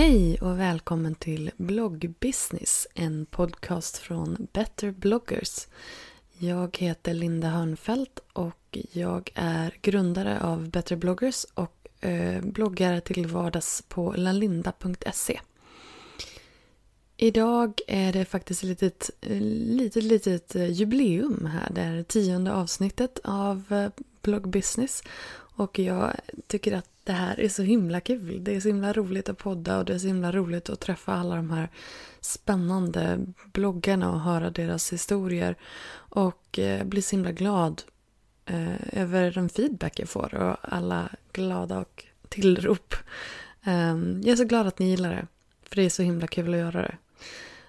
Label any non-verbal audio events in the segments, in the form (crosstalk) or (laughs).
Hej och välkommen till Bloggbusiness, en podcast från Better bloggers. Jag heter Linda Hörnfeldt och jag är grundare av Better bloggers och eh, bloggare till vardags på lalinda.se. Idag är det faktiskt ett litet, eh, litet, litet eh, jubileum här. Det är tionde avsnittet av eh, Bloggbusiness. Och jag tycker att det här är så himla kul. Det är så himla roligt att podda och det är så himla roligt att träffa alla de här spännande bloggarna och höra deras historier. Och eh, bli så himla glad eh, över den feedback jag får och alla glada och tillrop. Eh, jag är så glad att ni gillar det. För det är så himla kul att göra det.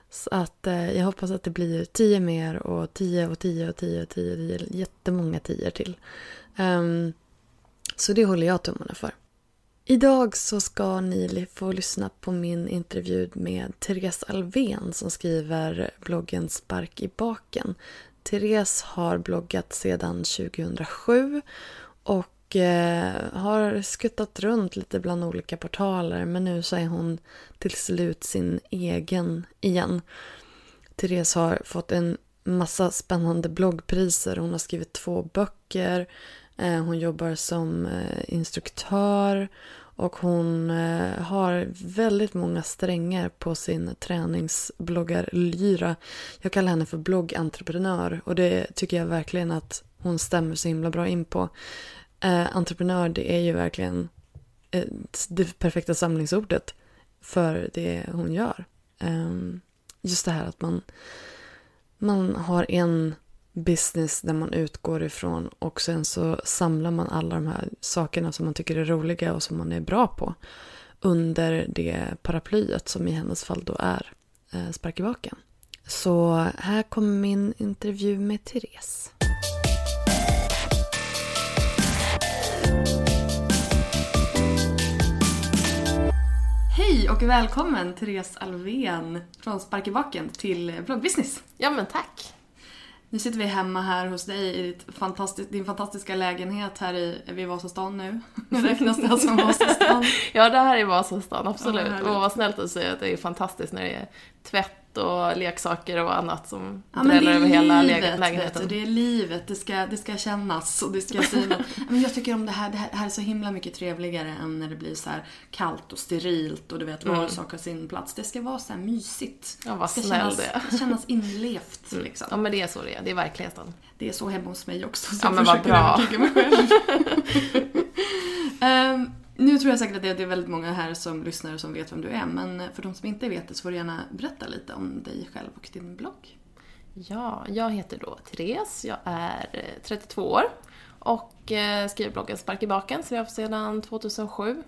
Så att eh, jag hoppas att det blir tio mer och tio och tio och tio och tio. tio jättemånga tior till. Ehm, så det håller jag tummarna för. Idag så ska ni få lyssna på min intervju med Therese Alven som skriver bloggen Spark i baken. Therese har bloggat sedan 2007 och eh, har skuttat runt lite bland olika portaler men nu så är hon till slut sin egen igen. Therese har fått en massa spännande bloggpriser. Hon har skrivit två böcker. Eh, hon jobbar som eh, instruktör och hon eh, har väldigt många strängar på sin träningsbloggarlyra. Jag kallar henne för bloggentreprenör och det tycker jag verkligen att hon stämmer så himla bra in på. entreprenör det är ju verkligen det perfekta samlingsordet för det hon gör. Ehm, just det här att man, man har en business där man utgår ifrån och sen så samlar man alla de här sakerna som man tycker är roliga och som man är bra på under det paraplyet som i hennes fall då är eh, Spark i baken. Så här kommer min intervju med Therese. Hej och välkommen Therese Alvén från Spark i baken till Bloggbusiness. Ja men tack. Nu sitter vi hemma här hos dig i fantastisk, din fantastiska lägenhet här i, är vi i Vasastan nu? Räknas det som (laughs) Vasastan? ja, det här är Vasastan, absolut. Ja, och vad snällt att säga att det är fantastiskt när det är tvätt och leksaker och annat som ja, dräller över hela lägenheten. Det är livet, det ska, det ska kännas och det ska synas. (laughs) men jag tycker om det här, det här är så himla mycket trevligare än när det blir så kallt och sterilt och du vet, var mm. sak har sin plats. Det ska vara så här mysigt. Ja, vad snäll kännas, det är. kännas inlevt mm. liksom. Ja, men det är så det är. Det är verkligheten. Det är så hemma hos mig också. Så ja, men vad bra. mig själv. um, (laughs) Nu tror jag säkert att det är väldigt många här som lyssnar som vet vem du är, men för de som inte vet det så får du gärna berätta lite om dig själv och din blogg. Ja, jag heter då Therese, jag är eh, 32 år och eh, skriver bloggen Spark i baken, som jag har sedan 2007.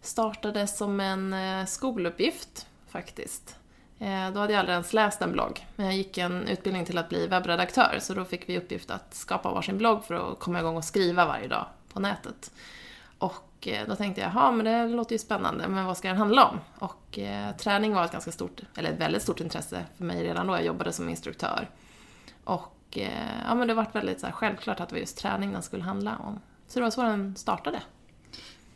Startade som en eh, skoluppgift faktiskt. Då hade jag aldrig ens läst en blogg, men jag gick en utbildning till att bli webbredaktör, så då fick vi uppgift att skapa varsin blogg för att komma igång och skriva varje dag på nätet. Och eh, då tänkte jag, ja men det låter ju spännande, men vad ska den handla om? Och eh, träning var ett ganska stort, eller ett väldigt stort intresse för mig redan då jag jobbade som instruktör. Och eh, ja men det var väldigt så här, självklart att det var just träning den skulle handla om. Så det var så den startade.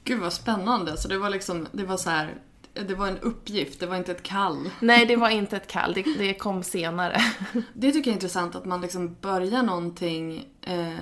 Gud vad spännande. Så det var liksom, det var så här, det var en uppgift, det var inte ett kall. Nej, det var inte ett kall, det, det kom senare. (laughs) Det tycker jag är intressant, att man liksom börjar någonting eh,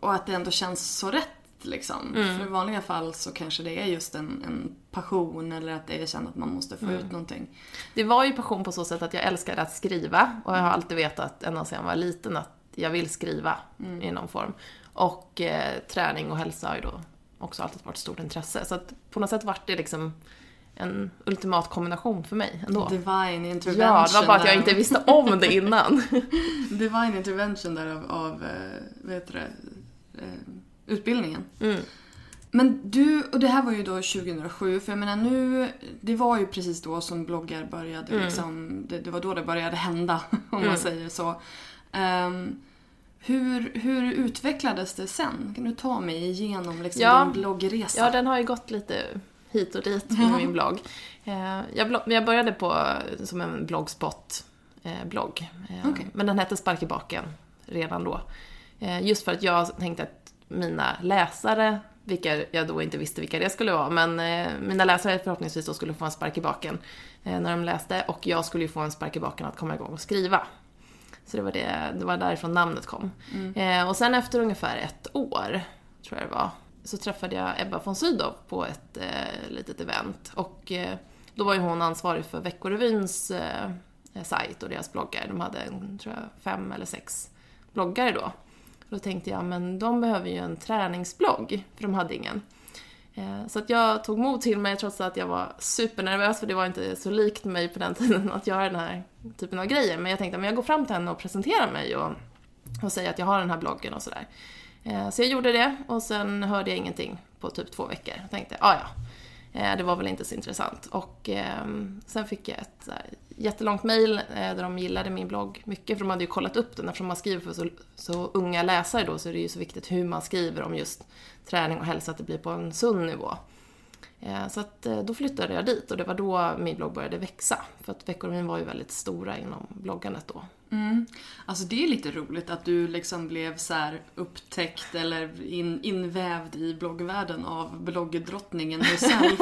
och att det ändå känns så rätt liksom. Mm. För i vanliga fall så kanske det är just en, en passion eller att det är känt att man måste få Mm. ut någonting. Det var ju passion på så sätt att jag älskade att skriva och jag har alltid vetat ända sedan jag var liten att jag vill skriva i någon form. Och eh, träning och hälsa har ju då också alltid varit ett stort intresse. Så att på något sätt vart det liksom en ultimat kombination för mig ändå. Divine intervention. Ja, det var bara att jag inte visste om det innan. (laughs) Divine intervention där av, av eh, vad heter det, eh, utbildningen. Mm. Men du, och det här var ju då 2007, för jag menar nu, det var ju precis då som bloggar började Mm. liksom, det, det var då det började hända, (laughs) om man säger så. Ehm, hur, hur utvecklades det sen? Kan du ta mig igenom liksom Ja. din bloggresa? Ja, den har ju gått lite hit och dit med min blogg. Eh, Jag, jag började på som en bloggspot-blogg. Okej. Men den hette Spark i baken redan då. Eh, Just för att jag tänkte att mina läsare, vilka jag då inte visste vilka det skulle vara, men eh, mina läsare förhoppningsvis då skulle få en spark i baken eh, när de läste och jag skulle ju få en spark i baken att komma igång och skriva. Så det var, det, det var därifrån namnet kom. Eh, och sen efter ungefär ett år, tror jag det var, så träffade jag Ebba von Sydow på ett eh, litet event. Och eh, då var ju hon ansvarig för Veckorevyns eh, sajt och deras bloggar. De hade, tror jag, fem eller sex bloggare då. Då tänkte jag, men de behöver ju en träningsblogg, för de hade ingen. Eh, så att jag tog mod till mig trots att jag var supernervös för det var inte så likt mig på den (laughs) tiden att göra den här typen av grejer. Men jag tänkte att jag går fram till henne och presenterar mig och, och säger att jag har den här bloggen och sådär. Eh, så jag gjorde det och sen hörde jag ingenting på typ två veckor. Jag tänkte, ah, ja ja Eh, det var väl inte så intressant. Och ehm, sen fick jag ett eh, jättelångt mail eh, där de gillade min blogg mycket. För de hade ju kollat upp den. Eftersom man skriver för så, så unga läsare då så är det ju så viktigt hur man skriver om just träning och hälsa, att det blir på en sund nivå. Eh, Så att eh, då flyttade jag dit och det var då min blogg började växa. För att Veckorevyn var ju väldigt stora inom bloggandet då. Mm. Alltså det är lite roligt att du liksom blev så upptäckt eller in, invävd i bloggvärlden av bloggdrottningen herself.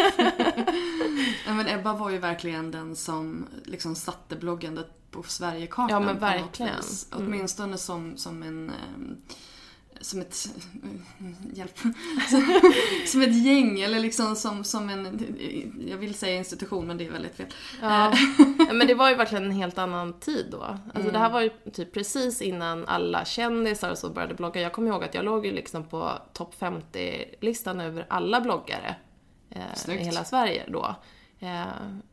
(laughs) men Ebba var ju verkligen den som liksom satte bloggandet på Sverigekartan. Ja, men verkligen. Mm. Åtminstone som, som en... som ett... (laughs) Hjälp. som ett gäng, eller liksom som, som en... Jag vill säga institution, men det är väldigt fel. Ja. (laughs) Ja, men det var ju verkligen en helt annan tid då. Alltså det här var ju typ precis innan alla kändisar och så började blogga. Jag kommer ihåg att jag låg ju liksom på topp 50-listan över alla bloggare eh, i Snyggt. hela Sverige då. Eh,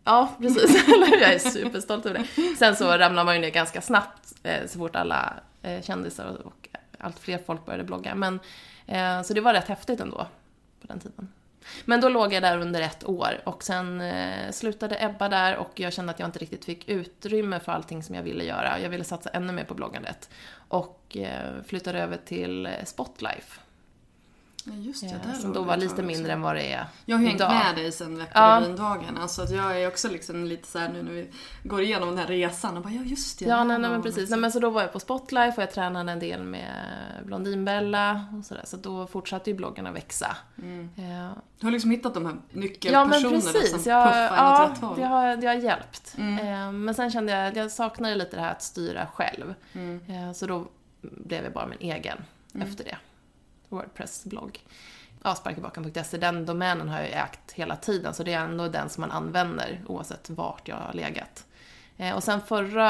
ja, precis. (laughs) jag är superstolt över det. Sen så ramlade man ju ner ganska snabbt eh, så fort alla eh, kändisar och allt fler folk började blogga. Men, eh, så det var rätt häftigt ändå på den tiden. Men då låg jag där under ett år och sen eh, slutade Ebba där och jag kände att jag inte riktigt fick utrymme för allting som jag ville göra. Jag ville satsa ännu mer på bloggandet. Och eh, flyttade över till Spotlife. Ja, just det, Eh, där som då var lite tag också. mindre än vad det är Jag har hängt idag. med dig sen Veckorevyn-dagarna så att jag är också liksom lite så nu när vi går igenom den här resan och bara ja just det. Ja, nej, nej men precis. liksom- Nej, men så då var jag på Spotlife och jag tränade en del med Blondinbella och sådär. Så då fortsatte ju bloggen att växa. Mm. Eh, Du har liksom hittat de här Ja nyckelpersonerna precis, som jag, puffar ja, åt rätt håll. det har, det har hjälpt. Mm. Eh, men sen kände jag att jag saknade lite det här att styra själv. Mm. Så då blev jag bara min egen efter det. Wordpress-blogg. Ja, sparkibaken.se, den domänen har jag ägt hela tiden så det är ändå den som man använder oavsett vart jag har legat. Eh, och sen förra,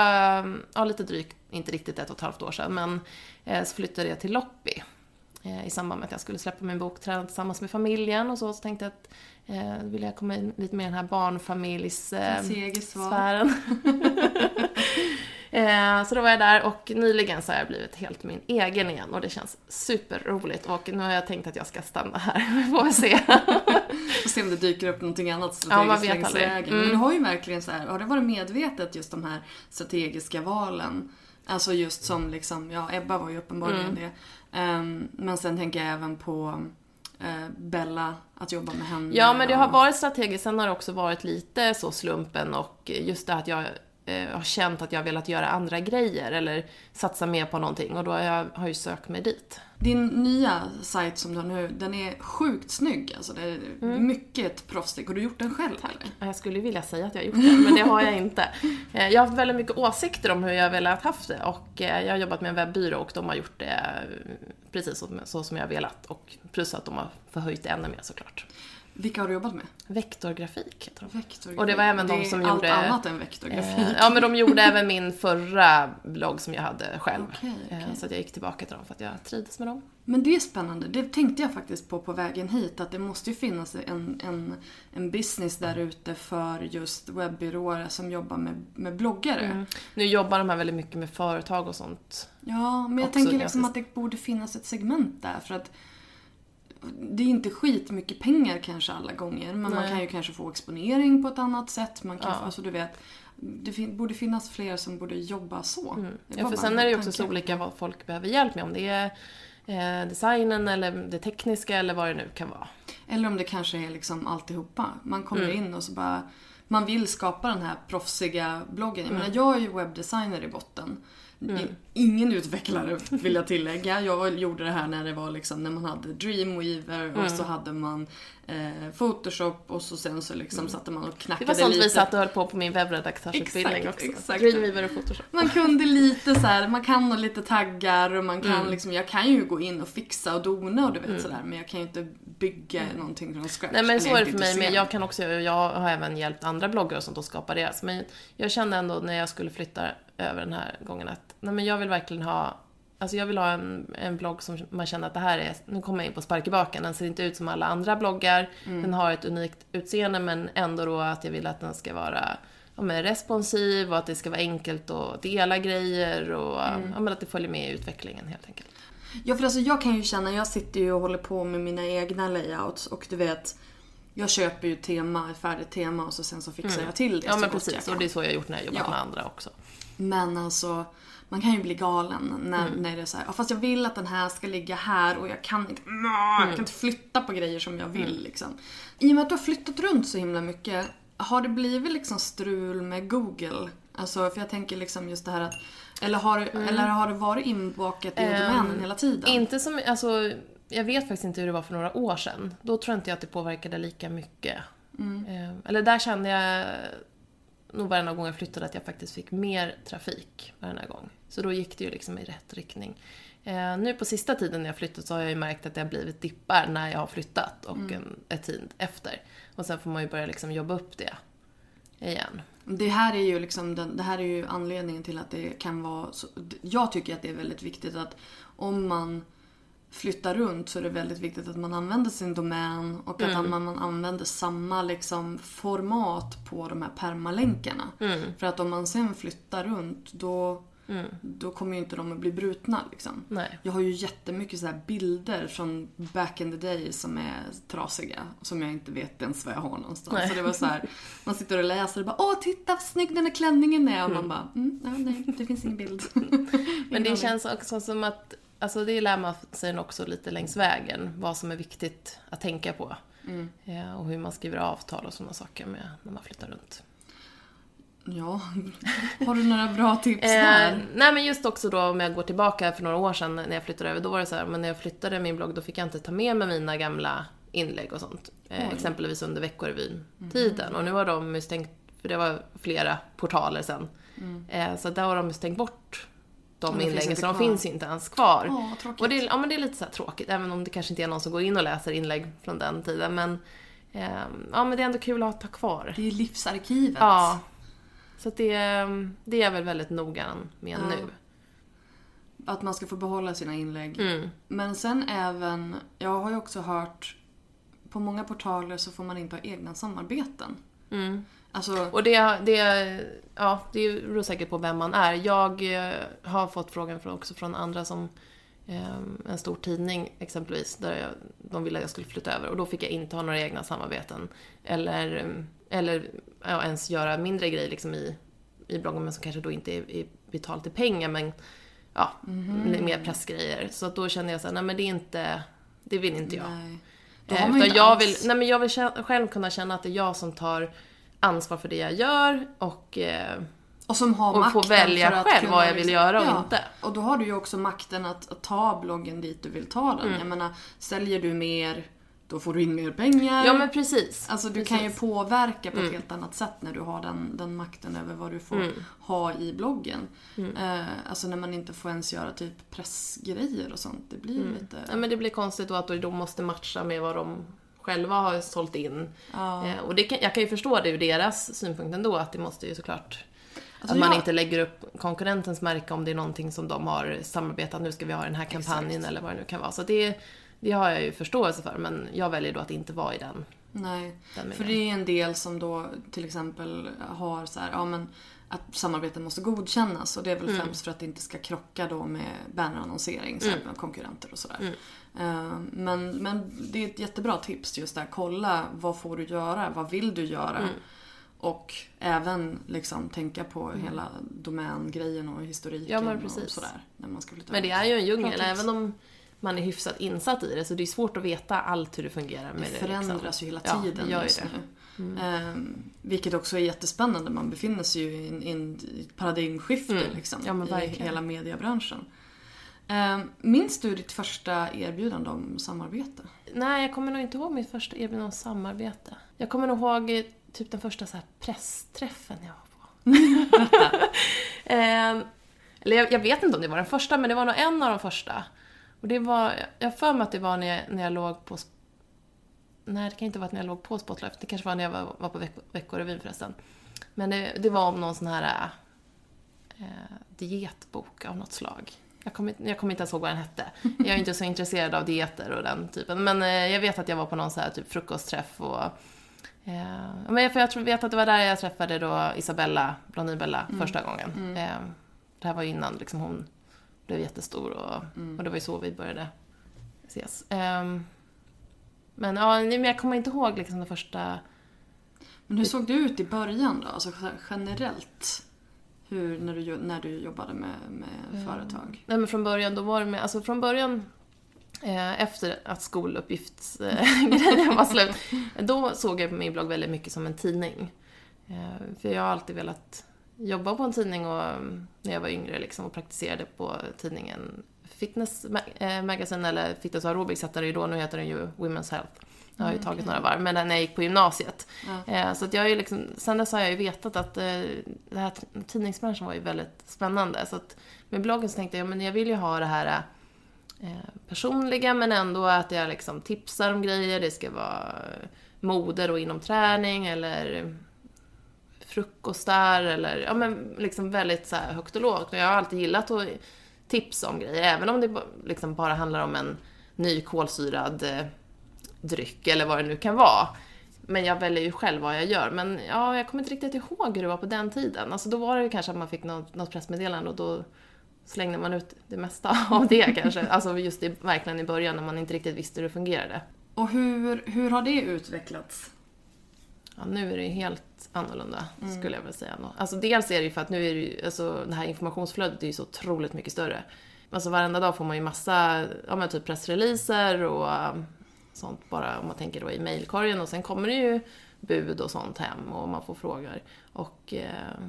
ja lite drygt, inte riktigt ett och ett halvt år sedan, men eh, så flyttade jag till Loppi eh, i samband med att jag skulle släppa min bok Träna tillsammans med familjen och så, så tänkte jag att eh, då ville jag komma in lite mer i den här barnfamiljs... Eh. (laughs) eh, så då var jag där och nyligen så har jag blivit helt min egen igen och det känns superroligt och nu har jag tänkt att jag ska stanna här. (laughs) Vi får väl se. Får se om det dyker upp någonting annat Ja, strategiskt vet längs vägen. Mm. Men du har ju verkligen så här, har det varit medvetet just de här strategiska valen? Alltså just som liksom, ja Ebba var ju uppenbarligen Mm. det. Ehm, men sen tänker jag även på eh, Bella, att jobba med henne. Ja, men det har varit strategiskt. Sen har det också varit lite så slumpen och just det att jag eh, har känt att jag har velat göra andra grejer eller satsa mer på någonting och då har jag har ju sökt mig dit. Din nya sajt som du har nu, den är sjukt snygg. Alltså det är Mm. mycket proffsig. Har du gjort den själv eller? Ja, Jag skulle vilja säga att jag har gjort det, men det har jag inte. Eh, Jag har haft väldigt mycket åsikter om hur jag velat haft det och eh, jag har jobbat med en webbyrå och de har gjort det eh, precis så, så som jag har velat och plus att de har förhöjt det ännu mer såklart. Vilka har du jobbat med? Vektorgrafik heter de. Vektorgrafik. Och det var även de är som allt gjorde- annat än vektorgrafik. Eh, Ja, men de gjorde även min förra blogg som jag hade själv. Okej, okej. Eh, Så att jag gick tillbaka till dem för att jag trivdes med dem. Men det är spännande. Det tänkte jag faktiskt på på vägen hit. Att det måste ju finnas en, en, en business där ute för just webbyråer som jobbar med, med bloggare. Mm. Nu jobbar de här väldigt mycket med företag och sånt. Ja, men jag Också tänker liksom att det borde finnas ett segment där. För att det är inte skitmycket pengar kanske alla gånger. Men man Nej. kan ju kanske få exponering på ett annat sätt. Man kan Ja. alltså du vet, det fin- borde finnas fler som borde jobba så. Mm. Ja, för sen en är det ju också så olika vad folk behöver hjälp med. Om det är eh, designen eller det tekniska eller vad det nu kan vara. Eller om det kanske är liksom alltihopa. Man kommer Mm. in och så bara... Man vill skapa den här proffsiga bloggen. Jag Mm. menar, jag är ju webbdesigner i botten. I- Ingen utvecklare vill jag tillägga. Jag gjorde det här när det var liksom när man hade Dreamweaver Mm. och så hade man eh, Photoshop och så sen så liksom satte man och Mm. Det knackade var sånt lite. vi satt och höll på på min webbredaktörsutbildning också. exakt. Dreamweaver och Photoshop. Man kunde lite så här, man kan nog lite taggar och man kan Mm. liksom, jag kan ju gå in och fixa och dona och du vet sådär men jag kan ju inte bygga någonting från scratch. Nej men så är det för mig, men jag kan också, jag har även hjälpt andra bloggare och sånt att skapa deras. Men jag kände ändå när jag skulle flytta över den här gången att, nej men jag vill verkligen ha Alltså jag vill ha en, en blogg som man känner att det här är, nu kommer jag in på spark i baken, den ser inte ut som alla andra bloggar, den har ett unikt utseende men ändå då att jag vill att den ska vara ja, men responsiv och att det ska vara enkelt att dela grejer och ja, men att det följer med i utvecklingen helt enkelt. Ja för alltså jag kan ju känna, jag sitter ju och håller på med mina egna layouts och du vet jag köper ju tema, färdigt tema och så sen så fixar jag till det Ja men precis, och det är så jag har gjort när jag jobbat Ja. med andra också. Men alltså, man kan ju bli galen när, Mm. när det är så här, "Ja, fast jag vill att den här ska ligga här och jag kan inte, jag Mm. kan inte flytta på grejer som jag vill liksom. I och med att du har flyttat runt så himla mycket, har det blivit liksom strul med Google? Alltså, för jag tänker liksom just det här att, eller har, eller har det varit inbakat i Mm. Ehm, domänen hela tiden? Inte som, alltså, jag vet faktiskt inte hur det var för några år sedan. Då tror inte jag att det påverkade lika mycket. Eh, Eller där kände jag nog varenda gång jag flyttade att jag faktiskt fick mer trafik varenda gång. Så då gick det ju liksom i rätt riktning. Eh, nu på sista tiden när jag flyttat så har jag ju märkt att det har blivit dippar när jag har flyttat och en, ett tid efter. Och sen får man ju börja liksom jobba upp det igen. Det här är ju liksom den, det här är ju anledningen till att det kan vara så, Jag tycker att det är väldigt viktigt att om man flyttar runt så är det väldigt viktigt att man använder sin domän och att man, man använder samma liksom format på de här permalänkarna. För att om man sen flyttar runt då, då kommer ju inte de att bli brutna. Liksom. Nej. Jag har ju jättemycket så här bilder från back in the day som är trasiga. Som jag inte vet ens var jag har någonstans. Nej. Så det var så här, man sitter och läser och bara Åh, titta vad snygg den här klänningen är. Och man bara, mm, ja, nej, det finns ingen bild. (laughs) Men det känns också som att, alltså det lär man sig också lite längs vägen, vad som är viktigt att tänka på. Ja, och hur man skriver avtal och sådana saker med när man flyttar runt. Ja, (laughs) har du några bra tips Eh, där? nej men just också då om jag går tillbaka för några år sedan när jag flyttade över, då var det så här, men när jag flyttade min blogg då fick jag inte ta med mig mina gamla inlägg och sånt. Eh, exempelvis under Veckorevyn-tiden. Och nu har de ju stängt, för det var flera portaler sen. Eh, så där har de ju stängt bort de inläggen, så de kvar. finns inte ens kvar. Tråkigt. och det, är- ja, men det är lite så tråkigt, även om det kanske inte är någon som går in och läser inlägg från den tiden. Men, ehm, ja, men det är ändå kul att ha kvar. Det är livsarkivet. Ja. Så det, det är jag väl väldigt noga med Ja. nu. Att man ska få behålla sina inlägg. Mm. Men sen även, jag har ju också hört på många portaler så får man inte ha egna samarbeten. Mm. Alltså, Och det, det, ja, det beror säkert på vem man är. Jag eh, har fått frågan från, också från andra som eh, en stor tidning exempelvis, där jag, de ville att jag skulle flytta över och då fick jag inte ha några egna samarbeten. Eller, eh, eller ja, ens göra mindre grejer liksom i, i bloggen men som kanske då inte är, är betalt i pengar men ja, mer pressgrejer. Så att då kände jag så här, nej men det är inte, det vill inte jag. nej. Då har Eh, man utan inte jag alls- vill, nej men jag vill själv kunna känna att det är jag som tar ansvar för det jag gör och eh, Och som har Och makten få välja för att själv kunna vad jag vill göra och ja, inte. Och då har du ju också makten att, att ta bloggen dit du vill ta den. Mm. Jag menar, säljer du mer, då får du in mer pengar. Ja men precis. Alltså du precis. Mm. kan ju påverka på ett helt annat sätt när du har den, den makten över vad du får ha i bloggen. Mm. Eh, alltså när man inte får ens göra typ pressgrejer och sånt. Det blir ju lite... Mm. Ja, men det blir konstigt då att du då måste matcha med vad de själva har sålt in. Eh, och det kan, jag kan ju förstå det ur deras synpunkt ändå, att det måste ju såklart... Alltså, att man jag- inte lägger upp konkurrentens märke om det är någonting som de har samarbetat, nu ska vi ha den här kampanjen eller vad det nu kan vara. Så det, det har jag ju förståelse för, men jag väljer då att inte vara i den. Nej, Den för det är en del som då till exempel har så här, ja men att samarbeten måste godkännas och det är väl Mm. främst för att det inte ska krocka då med bannerannonsering, här, med konkurrenter och sådär. Mm. Eh, Men, men det är ett jättebra tips just där, kolla vad får du göra, vad vill du göra? Mm. Och även liksom tänka på hela domängrejen och historiken Ja, men och precis. sådär. När man ska flytta Men det är ju en djungel, även om man är hyfsat insatt i det, så det är svårt att veta allt hur det fungerar med Det det. förändras liksom. ju hela Ja, tiden ju just det. Mm. nu. Ehm, vilket också är jättespännande. Man befinner sig ju i ett paradigmskifte Mm. liksom, Ja, i hela mediebranschen. Um, minns du ditt första erbjudande om samarbete? Nej, jag kommer nog inte ihåg mitt första erbjudande om samarbete. Jag kommer nog ihåg eh, typ den första så här pressträffen jag var på. (laughs) (laughs) eh, eller jag, jag vet inte om det var den första, men det var nog en av de första. Och det var, jag för mig att det var när jag, när jag låg på... Nej, det kan inte vara när jag låg på Spotlife. Det kanske var när jag var, var på veck, Veckorevyn förresten. Men det, det var om någon sån här eh, dietbok av något slag. Jag kommer, inte- jag kommer inte ens ihåg vad den hette. Jag är inte så intresserad av dieter och den typen. Men eh, jag vet att jag var på någon så här typ frukostträff och... Eh, men jag, för jag tror, vet att det var där jag träffade då Isabella, Blondinbella, första gången. Eh, det här var ju innan liksom hon blev jättestor och, och det var ju så vi började ses. Ehm, men ja, men jag kommer inte ihåg liksom den första... Men hur såg det ut i början då? Alltså generellt? Hur, när, du, när du jobbade med, med företag? Nej men från början, då var det med, alltså från början eh, efter att skoluppgiftsgrejen (laughs) var slut, då såg jag min blogg väldigt mycket som en tidning. Eh, för jag har alltid velat jobba på en tidning och mm, när jag var yngre liksom och praktiserade på tidningen Fitness eh, Magazine eller Fitness Aerobics hette det ju då, nu heter den ju Women's Health. Jag har ju tagit några varv, men när jag gick på gymnasiet. Eh, Så att jag är liksom, sen dess har jag ju vetat att eh, det här tidningsbranschen var ju väldigt spännande. Så att med bloggen så tänkte jag, men jag vill ju ha det här personliga men ändå att jag liksom tipsar om grejer. Det ska vara moder och inom träning eller frukostar eller ja men liksom väldigt så här högt och lågt. Och jag har alltid gillat att tipsa om grejer, även om det liksom bara handlar om en ny kolsyrad eh, dryck eller vad det nu kan vara. Men jag väljer ju själv vad jag gör. Men ja, jag kommer inte riktigt ihåg hur det var på den tiden. Alltså då var det ju kanske att man fick något, något pressmeddelande och då slängde man ut det mesta (laughs) av det kanske. Alltså just i, verkligen i början när man inte riktigt visste hur det fungerade. Och hur, hur har det utvecklats? Ja, nu är det helt annorlunda, skulle jag vilja säga. Alltså dels är det ju för att nu är det ju, alltså det här informationsflödet är ju så otroligt mycket större. Alltså varenda dag får man ju massa, ja men typ pressreleaser och um, sånt bara om man tänker då i mailkorgen och sen kommer det ju bud och sånt hem och man får frågor. Och, eh,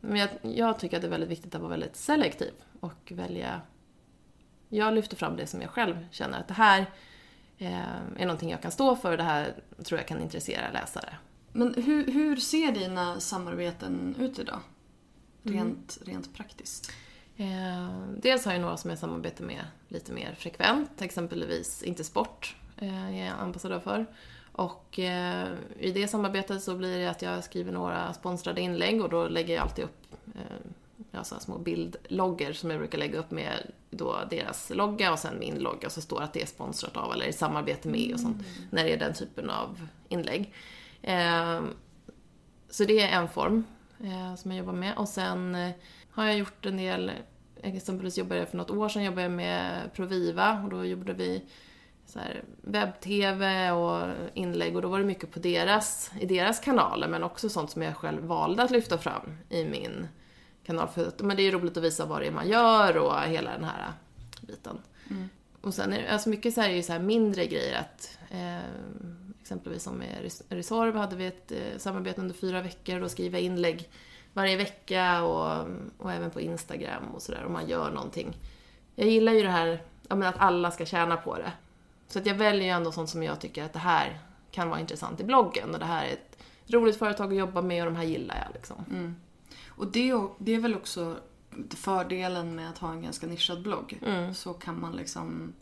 men jag, jag tycker att det är väldigt viktigt att vara väldigt selektiv och välja jag lyfter fram det som jag själv känner att det här eh, är någonting jag kan stå för och det här tror jag kan intressera läsare. Men hur, hur ser dina samarbeten ut idag? Mm. Rent, rent praktiskt. Eh, dels har jag några som jag samarbetar med lite mer frekvent, exempelvis Inte Sport eh, är jag ambassadör för. Och eh, i det samarbetet så blir det att jag skriver några sponsrade inlägg och då lägger jag alltid upp eh, ja, sådana små bildloggar som jag brukar lägga upp med då deras logga och sen min logga så står att det är sponsrat av eller i samarbete med och sånt när det är den typen av inlägg. Eh, så det är en form eh, som jag jobbar med. Och sen eh, har jag gjort en del, exempelvis jobbade jag för något år sedan jobbade jag med Proviva och då gjorde vi webb-tv och inlägg och då var det mycket på deras, i deras kanaler men också sånt som jag själv valde att lyfta fram i min kanal. För att, men det är roligt att visa vad det är man gör och hela den här biten. och sen är det, alltså mycket så här är ju så mindre grejer att eh, exempelvis som med Res- Resorb hade vi ett eh, samarbete under fyra veckor och då skriva inlägg varje vecka och, och även på Instagram och sådär om man gör någonting. Jag gillar ju det här ja, men att alla ska tjäna på det. Så att jag väljer ju ändå sånt som jag tycker att det här kan vara intressant i bloggen och det här är ett roligt företag att jobba med och de här gillar jag liksom. Och det, det är väl också fördelen med att ha en ganska nischad blogg. Mm. Så kan man liksom...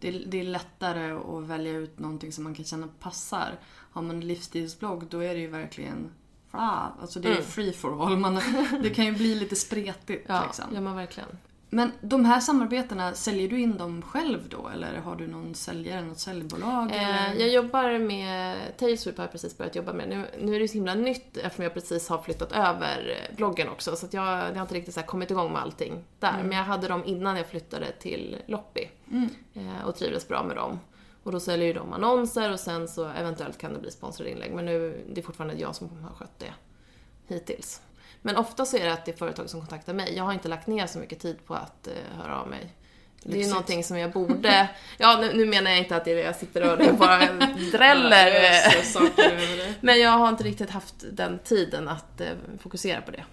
Det är, det är lättare att välja ut någonting som man kan känna passar. Har man en livsstilsblogg då är det ju verkligen... Alltså det är Mm. free for all. Man, det kan ju bli lite spretigt Ja, liksom. ja men verkligen. Men de här samarbetena, säljer du in dem själv då? Eller har du någon säljare, något säljbolag? Eh, jag jobbar med Tailsweep har jag precis börjat jobba med. Nu, nu är det så himla nytt eftersom jag precis har flyttat över eh, bloggen också. Så att jag, jag har inte riktigt så kommit igång med allting där. Men jag hade dem innan jag flyttade till Loppi. Eh, och trivdes bra med dem. Och då säljer ju de annonser och sen så eventuellt kan det bli sponsrade inlägg. Men nu, det är fortfarande jag som har skött det hittills. Men ofta så är det att det är företag som kontaktar mig. Jag har inte lagt ner så mycket tid på att eh, höra av mig. Det är ju någonting som jag borde... Ja, nu, nu menar jag inte att det är jag sitter och bara dräller. (laughs) Det. Men jag har inte riktigt haft den tiden att eh, fokusera på det.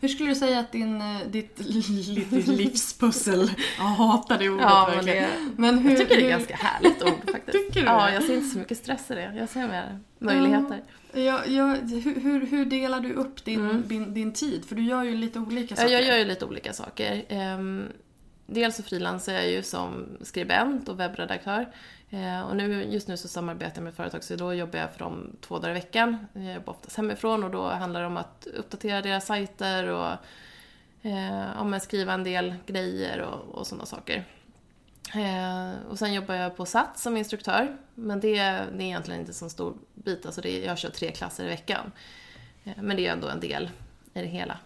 Hur skulle du säga att din, eh, ditt (laughs) li- livspussel... (laughs) Jag hatar det ordet Ja, men verkligen. det- Men hur, Jag tycker det är hur, ett ganska härligt ord (laughs) faktiskt. Tycker du Ja, det? jag ser inte så mycket stress i det. Jag ser mer möjligheter. Ja, ja, hur, hur, hur delar du upp din, din, din tid? För du gör ju lite olika Ja, saker. jag gör ju lite olika saker. Ehm, dels så frilansar jag ju som skribent och webbredaktör. Eh, och nu, just nu så samarbetar jag med företag så då jobbar jag för dem två dagar i veckan. Jag jobbar oftast hemifrån och då handlar det om att uppdatera deras sajter och eh, om skriva en del grejer och, och sådana saker. Eh, och sen jobbar jag på Sats som instruktör. Men det, det är egentligen inte så stor bit. Alltså det, jag kör tre klasser i veckan. Eh, men det är ändå en del i det hela.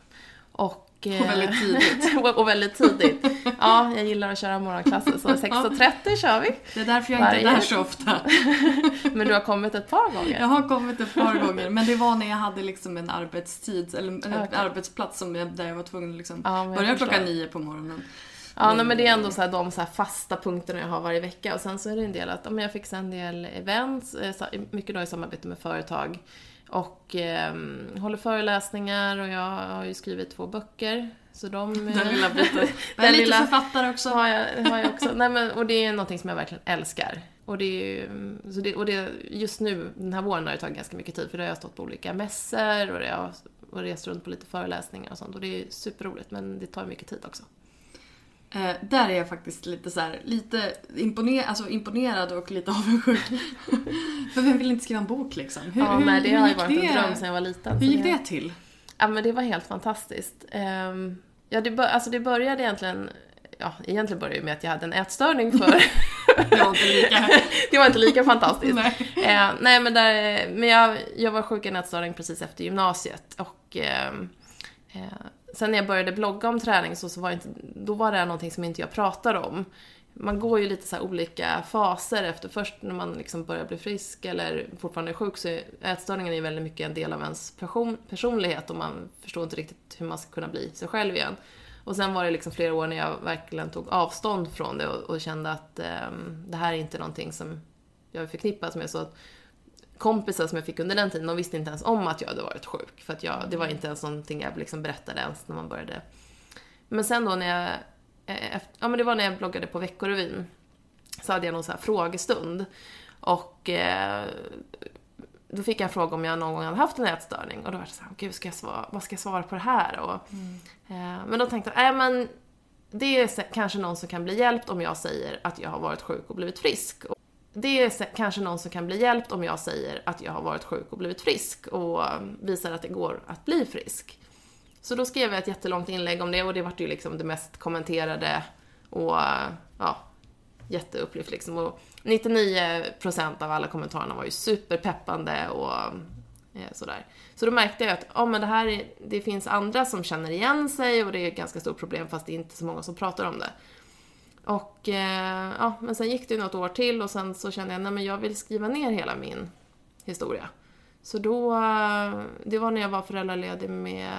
Och, eh, Och väldigt tidigt. (laughs) och, väldigt tidigt. Ja, jag gillar att köra morgonklasser så 6.30 kör vi. Det är därför jag inte är där så ofta. (laughs) Men du har kommit ett par gånger. Jag har kommit ett par gånger, men det var när jag hade liksom en arbetstid, eller en Okej. arbetsplats som jag, där jag var tvungen att liksom Ja, men börja klockan nio på morgonen. Ja, nej, men det är ändå så här, de så här fasta punkterna jag har varje vecka. Och sen så är det en del att ja, men jag fixar en del events, eh, mycket då i samarbete med företag. Och eh, håller föreläsningar och jag har ju skrivit två böcker. Så de... Den lilla biten. (laughs) Den lite lilla- författare också. har jag, har jag också. Nej, men, och det är någonting som jag verkligen älskar. Och, det är ju, så det, och det, just nu, den här våren har det tagit ganska mycket tid för då har jag stått på olika mässor och har och rest runt på lite föreläsningar och sånt. Och det är superroligt men det tar mycket tid också. Eh, där är jag faktiskt lite så här, lite imponer, alltså imponerad och lite (laughs) avundsjuk. För vem vill inte skriva en bok liksom? Hur, ja, hur, nej, det hur har ju varit det? en dröm sedan jag var liten. Hur gick det till? Ja, men det var helt fantastiskt. Ehm, ja, det, bör, alltså det började egentligen... Ja, egentligen började det med att jag hade en ätstörning för... (laughs) Det var inte lika... (laughs) det var inte lika fantastiskt. Nej. Eh, nej, men, där, men jag, jag var sjuk i en ätstörning precis efter gymnasiet. Och ehm, eh, sen när jag började blogga om träning så, så var, inte, då var det någonting som inte jag pratade om. Man går ju lite så här olika faser efter först när man liksom börjar bli frisk eller fortfarande är sjuk så är ätstörningen är ju väldigt mycket en del av ens person, personlighet och man förstår inte riktigt hur man ska kunna bli sig själv igen. Och sen var det liksom flera år när jag verkligen tog avstånd från det och, och kände att eh, det här är inte någonting som jag förknippas med. Så att kompisar som jag fick under den tiden, de visste inte ens om att jag hade varit sjuk. För att jag, det var inte ens någonting jag liksom berättade ens när man började. Men sen då när jag, eh, efter, ja men det var när jag bloggade på Veckorevyn. Så hade jag någon så här frågestund. Och eh, då fick jag en fråga om jag någon gång hade haft en ätstörning. Och då var det så här, gud, ska jag svara, vad ska jag svara på det här? Och, eh, men då tänkte jag, nej men det är kanske någon som kan bli hjälpt om jag säger att jag har varit sjuk och blivit frisk. Och det är kanske någon som kan bli hjälpt om jag säger att jag har varit sjuk och blivit frisk och um, visar att det går att bli frisk. Så då skrev jag ett jättelångt inlägg om det och det vart ju liksom det mest kommenterade och uh, ja, jätteupplyft liksom. Och 99% av alla kommentarerna var ju superpeppande och um, eh, sådär. Så då märkte jag att ja, men det här det finns andra som känner igen sig och det är ett ganska stort problem fast det är inte så många som pratar om det. Och eh, ja, men sen gick det ju något år till och sen så kände jag nej jag vill skriva ner hela min historia. Så då, eh, det var när jag var föräldraledig med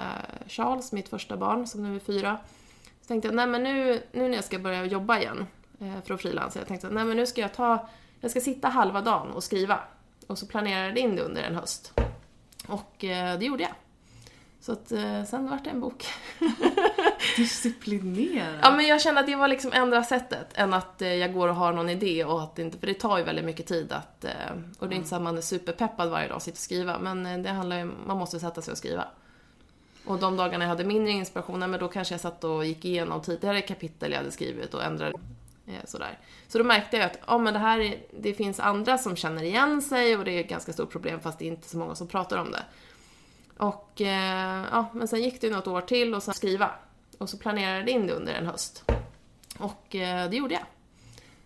Charles, mitt första barn som nu är fyra. Så tänkte jag, nej men nu, nu när jag ska börja jobba igen eh, för att frilansa. Jag tänkte att nej men nu ska jag ta, jag ska sitta halva dagen och skriva. Och så planerade jag in det under en höst. Och eh, det gjorde jag. Så att eh, sen vart det en bok. (laughs) Disciplinerad. Ja men jag kände att det var liksom ändra sättet än att eh, jag går och har någon idé och att det inte, för det tar ju väldigt mycket tid att, eh, och det är inte så att man är superpeppad varje dag och sitter och skriva, men det handlar ju, man måste sätta sig och skriva. Och de dagarna jag hade mindre inspiration, men då kanske jag satt och gick igenom tidigare kapitel jag hade skrivit och ändrade sådär. Så då märkte jag att ja, men det här är, det finns andra som känner igen sig och det är ett ganska stort problem fast det är inte så många som pratar om det. Och eh, ja, men sen gick det något år till och sen skriva. Och så planerade jag in det under en höst. Och eh, det gjorde jag.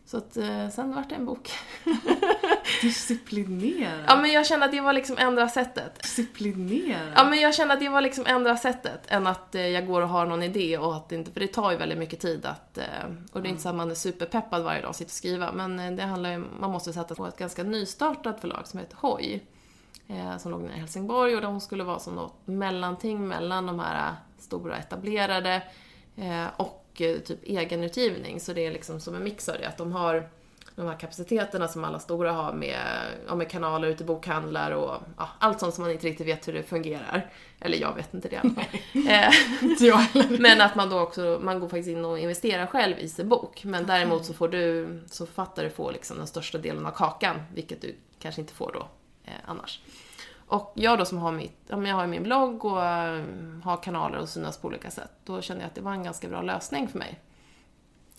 Så att eh, sen vart det en bok. (laughs) Disciplinerad. Ja men jag kände att det var liksom ändra sättet. Disciplinerad. Ja men jag kände att det var liksom ändra sättet än att eh, jag går och har någon idé och att det inte, för det tar ju väldigt mycket tid att, eh, och det är inte så att man är superpeppad varje dag och sitter och skriva, men det handlar ju, man måste sätta på ett ganska nystartat förlag som heter Hoj. Eh, som låg nere i Helsingborg och de skulle vara som något mellanting mellan de här stora etablerade eh, och eh, typ egenutgivning. Så det är liksom som en mix av det, att de har de här kapaciteterna som alla stora har med, ja, med kanaler ute i bokhandlar och ja, allt sånt som man inte riktigt vet hur det fungerar. Eller jag vet inte det i alla fall. Eh. (laughs) Men att man då också, man går faktiskt in och investerar själv i sin bok. Men däremot så får du, som författare, få liksom den största delen av kakan, vilket du kanske inte får då eh, annars. Och jag då som har mitt, jag har min blogg och eh, har kanaler och synas på olika sätt, då kände jag att det var en ganska bra lösning för mig.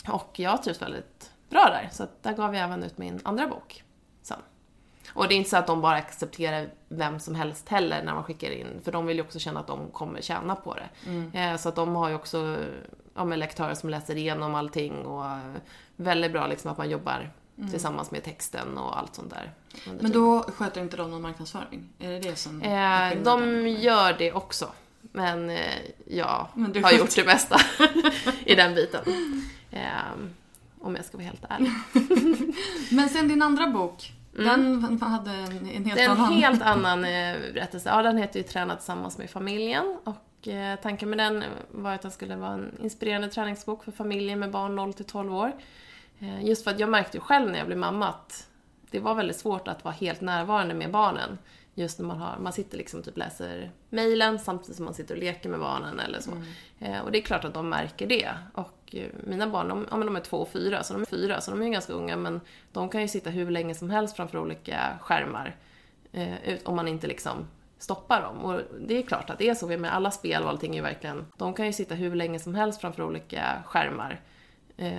Och jag trivs väldigt bra där, så där gav jag även ut min andra bok sen. Och det är inte så att de bara accepterar vem som helst heller när man skickar in, för de vill ju också känna att de kommer tjäna på det. Eh, så att de har ju också ja, med lektörer som läser igenom allting och eh, väldigt bra liksom att man jobbar tillsammans med texten och allt sånt där. Men då sköter inte de någon marknadsföring? Är det det som Eh, de gör det också. Men eh, jag Men har gjort det mesta (laughs) i den biten. Eh, om jag ska vara helt ärlig. (laughs) Men sen din andra bok, den hade en, en helt Mm. Det är en annan... helt annan (laughs) eh, berättelse. Ja, den heter ju Träna tillsammans med familjen. Och eh, tanken med den var att den skulle vara en inspirerande träningsbok för familjer med barn 0 till 12 år. Eh, just för att jag märkte ju själv när jag blev mamma att det var väldigt svårt att vara helt närvarande med barnen. Just när man, har, man sitter liksom typ läser mejlen samtidigt som man sitter och leker med barnen eller så. Eh, och det är klart att de märker det. Och eh, mina barn, de, ja, men de är två och fyra, så de är fyra, så de är ju ganska unga, men de kan ju sitta hur länge som helst framför olika skärmar. Eh, om man inte liksom stoppar dem. Och det är klart att det är så med alla spel och allting är ju verkligen, de kan ju sitta hur länge som helst framför olika skärmar. Eh,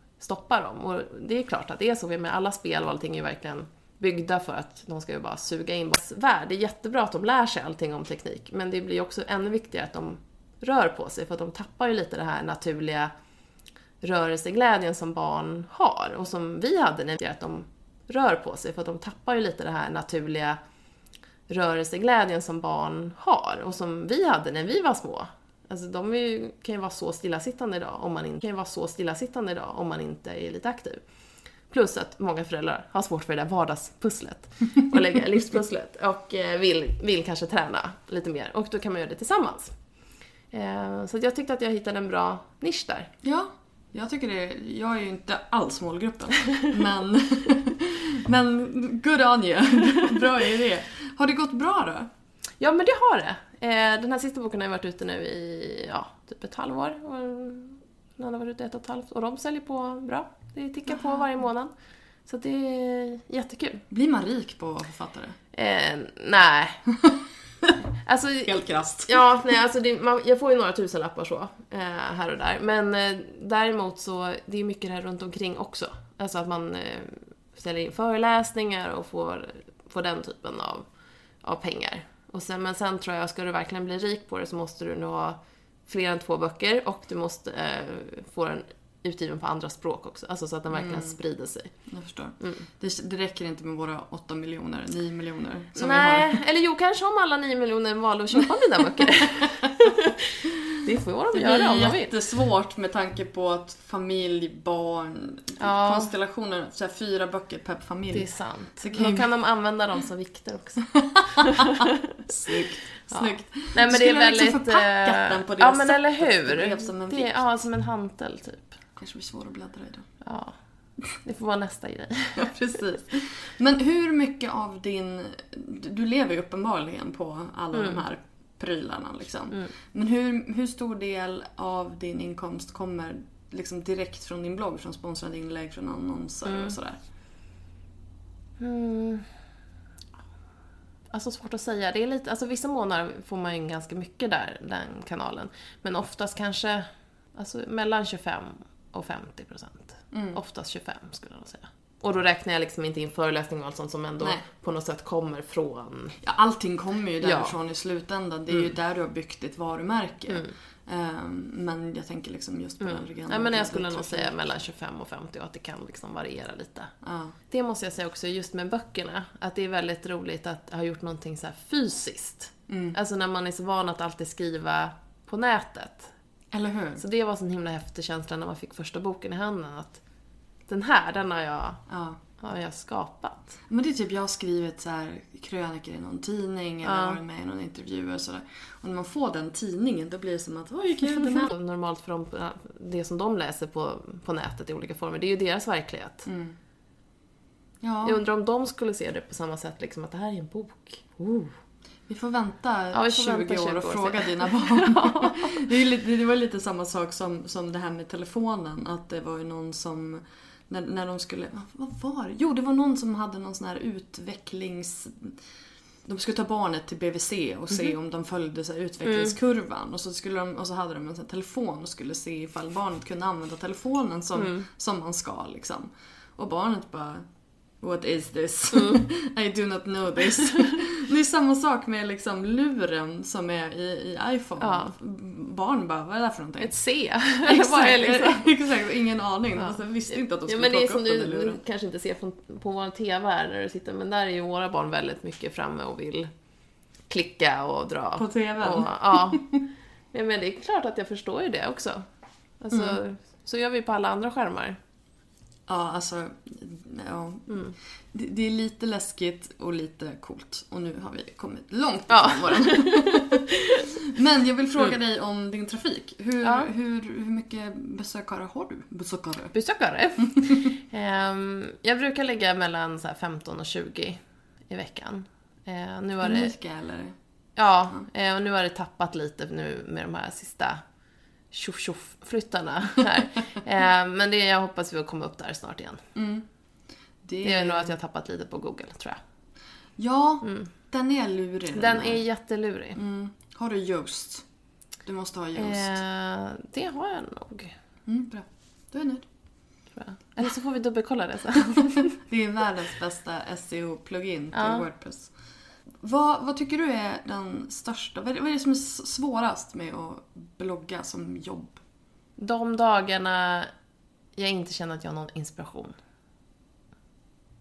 stoppar dem. Och det är klart att det är så med alla spel och allting är ju verkligen byggda för att de ska ju bara suga in barnens värld. Det är jättebra att de lär sig allting om teknik, men det blir också ännu viktigare att de rör på sig, för att de tappar ju lite det här naturliga rörelseglädjen som barn har och som vi hade när vi att de rör på sig, för att de tappar ju lite det här naturliga rörelseglädjen som barn har och som vi hade när vi var små. Alltså de ju, kan ju vara så stillasittande idag om man inte, kan ju vara så stillasittande idag om man inte är lite aktiv. Plus att många föräldrar har svårt för det där vardagspusslet och lägga (laughs) livspusslet och eh, vill, vill kanske träna lite mer och då kan man göra det tillsammans. Eh, Så jag tyckte att jag hittade en bra nisch där. Ja, jag tycker det. Jag är ju inte alls målgruppen. (laughs) Men, (laughs) men good on you. Bra idé. Har det gått bra då? Ja, men det har det. Eh, Den här sista boken har ju varit ute nu i, ja, typ ett halvår. Den har varit ute ett och ett halvt och de säljer på bra. Det tickar på varje månad. Så det är jättekul. Blir man rik på författare? Eh, nej. (laughs) Alltså, Helt krasst. (laughs) Ja, nej, alltså det, man, jag får ju några tusenlappar så, eh, här och där. Men eh, däremot så, det är mycket det här runt omkring också. Alltså att man eh, ställer in föreläsningar och får, får den typen av, av pengar. Och sen, men sen tror jag, ska du verkligen bli rik på det så måste du nog ha fler än två böcker och du måste eh, få den utgiven på andra språk också. Alltså så att den verkligen sprider sig. Jag förstår. Det, det räcker inte med våra 8 miljoner, 9 miljoner som Nej, vi har. eller jo, kanske om alla nio miljoner valde att köpa mina böcker. (laughs) det får de Det göra om de vill. jättesvårt med tanke på att familj, barn, Ja. konstellationer, så här fyra böcker per familj. Det är sant. Det kan Då ju- kan de använda dem som vikter också. (laughs) Snyggt. Snyggt. Nej men det är Skulle ha liksom väldigt... förpackat eh, den på det Ja men eller så hur. det blev som en det, vikt. ja, som en hantel typ. Kanske blir svår att bläddra i då. Ja. Det får vara nästa grej. (laughs) Ja, precis. Men hur mycket av din... Du du lever ju uppenbarligen på alla Mm. de här prylarna liksom. Men hur, hur stor del av din inkomst kommer liksom direkt från din blogg, från sponsrade inlägg, från annonser Mm. och sådär? Alltså svårt att säga. Det är lite, alltså vissa månader får man ju ganska mycket där, den kanalen. Men oftast kanske, alltså mellan 25 och 50 procent. Mm. Oftast 25 skulle jag säga. Och då räknar jag liksom inte in föreläsningar och allt sånt som ändå Nej. på något sätt kommer från... Ja, allting kommer ju Ja. därifrån i slutändan. Det är Mm. ju där du har byggt ditt varumärke. Ehm, men jag tänker liksom just på den regionala Nej men jag skulle nog säga mellan 25 och 50 och att det kan liksom variera lite. Ja. Det måste jag säga också just med böckerna, att det är väldigt roligt att ha gjort någonting så här fysiskt. Alltså när man är så van att alltid skriva på nätet. Eller hur? Så det var en himla häftig känsla när man fick första boken i handen att den här, den har jag, Ja. har jag skapat. Men det är typ, jag har skrivit så här krönikor i någon tidning eller Ja. varit med i någon intervju och sådär. Och när man får den tidningen då blir det som att oj gud, den här... Normalt för dem, det som de läser på, på nätet i olika former, det är ju deras verklighet. Ja, Jag undrar om de skulle se det på samma sätt, liksom att det här är en bok. Oh. vi får vänta Ja, vi får 20, vänta 20 år och år fråga dina (laughs) barn. det, är ju lite, det var lite samma sak som, som det här med telefonen. Att det var ju någon som när, när de skulle, vad var det? Jo, det var någon som hade någon sån här utvecklings... De skulle ta barnet till BVC och se om de följde så här utvecklingskurvan. Och, så skulle de, och så hade de en telefon och skulle se ifall barnet kunde använda telefonen som, som man ska. Liksom. Och barnet bara What is this? (laughs) I do not know this. (laughs) det är samma sak med liksom luren som är i, i iPhone. Ja. Barn bara, vad är det här för någonting? Ett C. (laughs) Exakt, liksom? (laughs) exakt, ingen aning. Alltså, jag visste inte att de Ja, skulle men det är plocka upp den där du, du luren. kanske inte ser från, på vår TV här när du sitter, men där är ju våra barn väldigt mycket framme och vill klicka och dra. På TVn? Och, ja. (laughs) ja. Men det är klart att jag förstår ju det också. Alltså, Mm. Så gör vi på alla andra skärmar. Ja, alltså, ja. Mm. Det, det är lite läskigt och lite coolt. Och nu har vi kommit långt Ja. våran. (laughs) Men jag vill fråga dig om din trafik. Hur, Ja. hur, hur mycket besökare har du? Besökare? Besökare. (laughs) Ehm, jag brukar ligga mellan så här 15 och 20 i veckan. Eh, nu har det, Unika eller? ja, eh, och nu har det tappat lite nu med de här sista tjoff tjoff flyttarna här. (laughs) Eh, men det, jag hoppas vi komma upp där snart igen. Det är nog att jag tappat lite på Google, tror jag. Ja, den är lurig. Den är jättelurig. Mm. Har du Yoast? Du måste ha Yoast. Eh, det har jag nog. Mm, bra. Du är nöjd. Jag. Eller så får vi dubbelkolla det sen. (laughs) Det är världens bästa SEO-plugin till Ja. Wordpress. Vad, vad tycker du är den största, vad är, det, som är svårast med att blogga som jobb? De dagarna jag inte känner att jag har någon inspiration.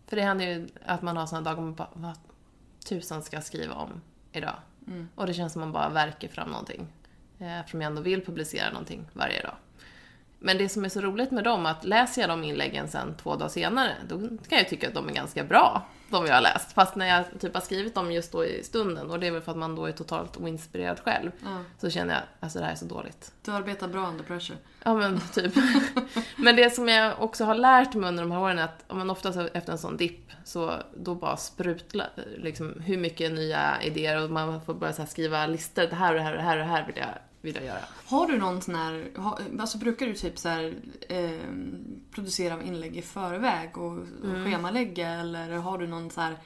För det händer ju att man har såna dagar man bara, vad, tusan ska jag skriva om idag? Och det känns som man bara verkar fram någonting. Eh, Eftersom jag ändå vill publicera någonting varje dag. Men det som är så roligt med dem, att läser jag de inläggen sen två dagar senare, då kan jag tycka att de är ganska bra, de jag har läst. Fast när jag typ har skrivit dem just då i stunden, och det är väl för att man då är totalt oinspirerad själv, Ja. så känner jag, alltså det här är så dåligt. Du arbetar bra under pressure. Ja men typ. (laughs) men det som jag också har lärt mig under de här åren är att man oftast efter en sån dipp så då bara sprutlar liksom hur mycket nya idéer och man får börja så skriva listor. Det här och det här och det här och det här vill jag, vill jag göra. Har du någon sån här, alltså brukar du typ så här, eh, producera inlägg i förväg och, och Mm. schemalägga eller har du någon så här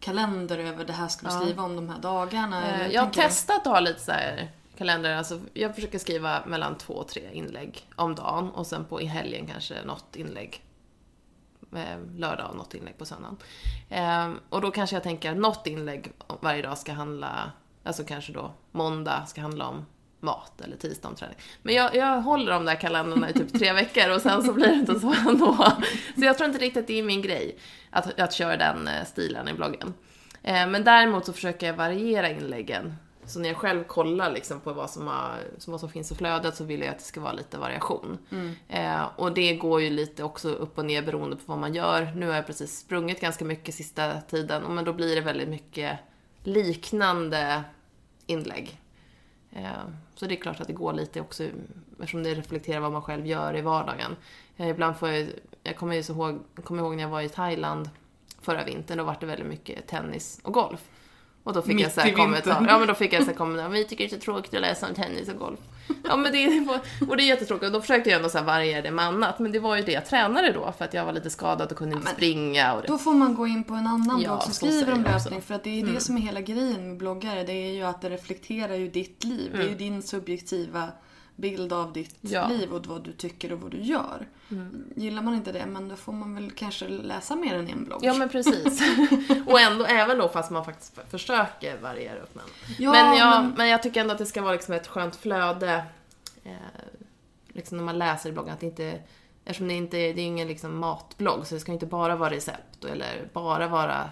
kalender över det här ska du skriva om de här dagarna? Eh, Jag har testat att ha lite så här kalender, alltså jag försöker skriva mellan två och tre inlägg om dagen och sen på i helgen kanske något inlägg eh, lördag och något inlägg på söndagen. Eh, och då kanske jag tänker att något inlägg varje dag ska handla, alltså kanske då måndag ska handla om mat eller tisdag om träning. Men jag, jag håller de där kalendrarna i typ tre veckor och sen så blir det inte så ändå. Så jag tror inte riktigt att det är min grej att, att köra den eh, stilen i bloggen. Eh, Men däremot så försöker jag variera inläggen. Så när jag själv kollar liksom på vad som, har, vad som finns i flödet så vill jag att det ska vara lite variation. Eh, och det går ju lite också upp och ner beroende på vad man gör. Nu har jag precis sprungit ganska mycket sista tiden, och men då blir det väldigt mycket liknande inlägg. Eh, så det är klart att det går lite också, eftersom det reflekterar vad man själv gör i vardagen. Jag, Ibland får jag, jag kommer ju så ihåg, jag kommer ihåg när jag var i Thailand förra vintern, då var det väldigt mycket tennis och golf. Och då fick Mitt jag så här kommentarer, ja men då fick jag så här kommentarer, vi tycker det är så tråkigt att läsa om tennis och golf. Ja men det är, och det är jättetråkigt, och då försökte jag ändå så här variera det med annat, men det var ju det jag tränade då, för att jag var lite skadad och kunde inte springa och det. Då får man gå in på en annan Ja, blogg som skriver om löpning. För att det är det som är hela grejen med bloggare. Det är ju att det reflekterar ju ditt liv. Det är ju din subjektiva bild av ditt Ja. liv och vad du tycker och vad du gör. Gillar man inte det, men då får man väl kanske läsa mer än en blogg. Ja men precis. (laughs) och ändå, även då fast man faktiskt försöker variera upp den. Ja, men, jag, men- men... jag tycker ändå att det ska vara liksom ett skönt flöde. Eh, liksom när man läser i bloggen. Att det inte, eftersom det inte det är ingen liksom matblogg så det ska inte bara vara recept eller bara vara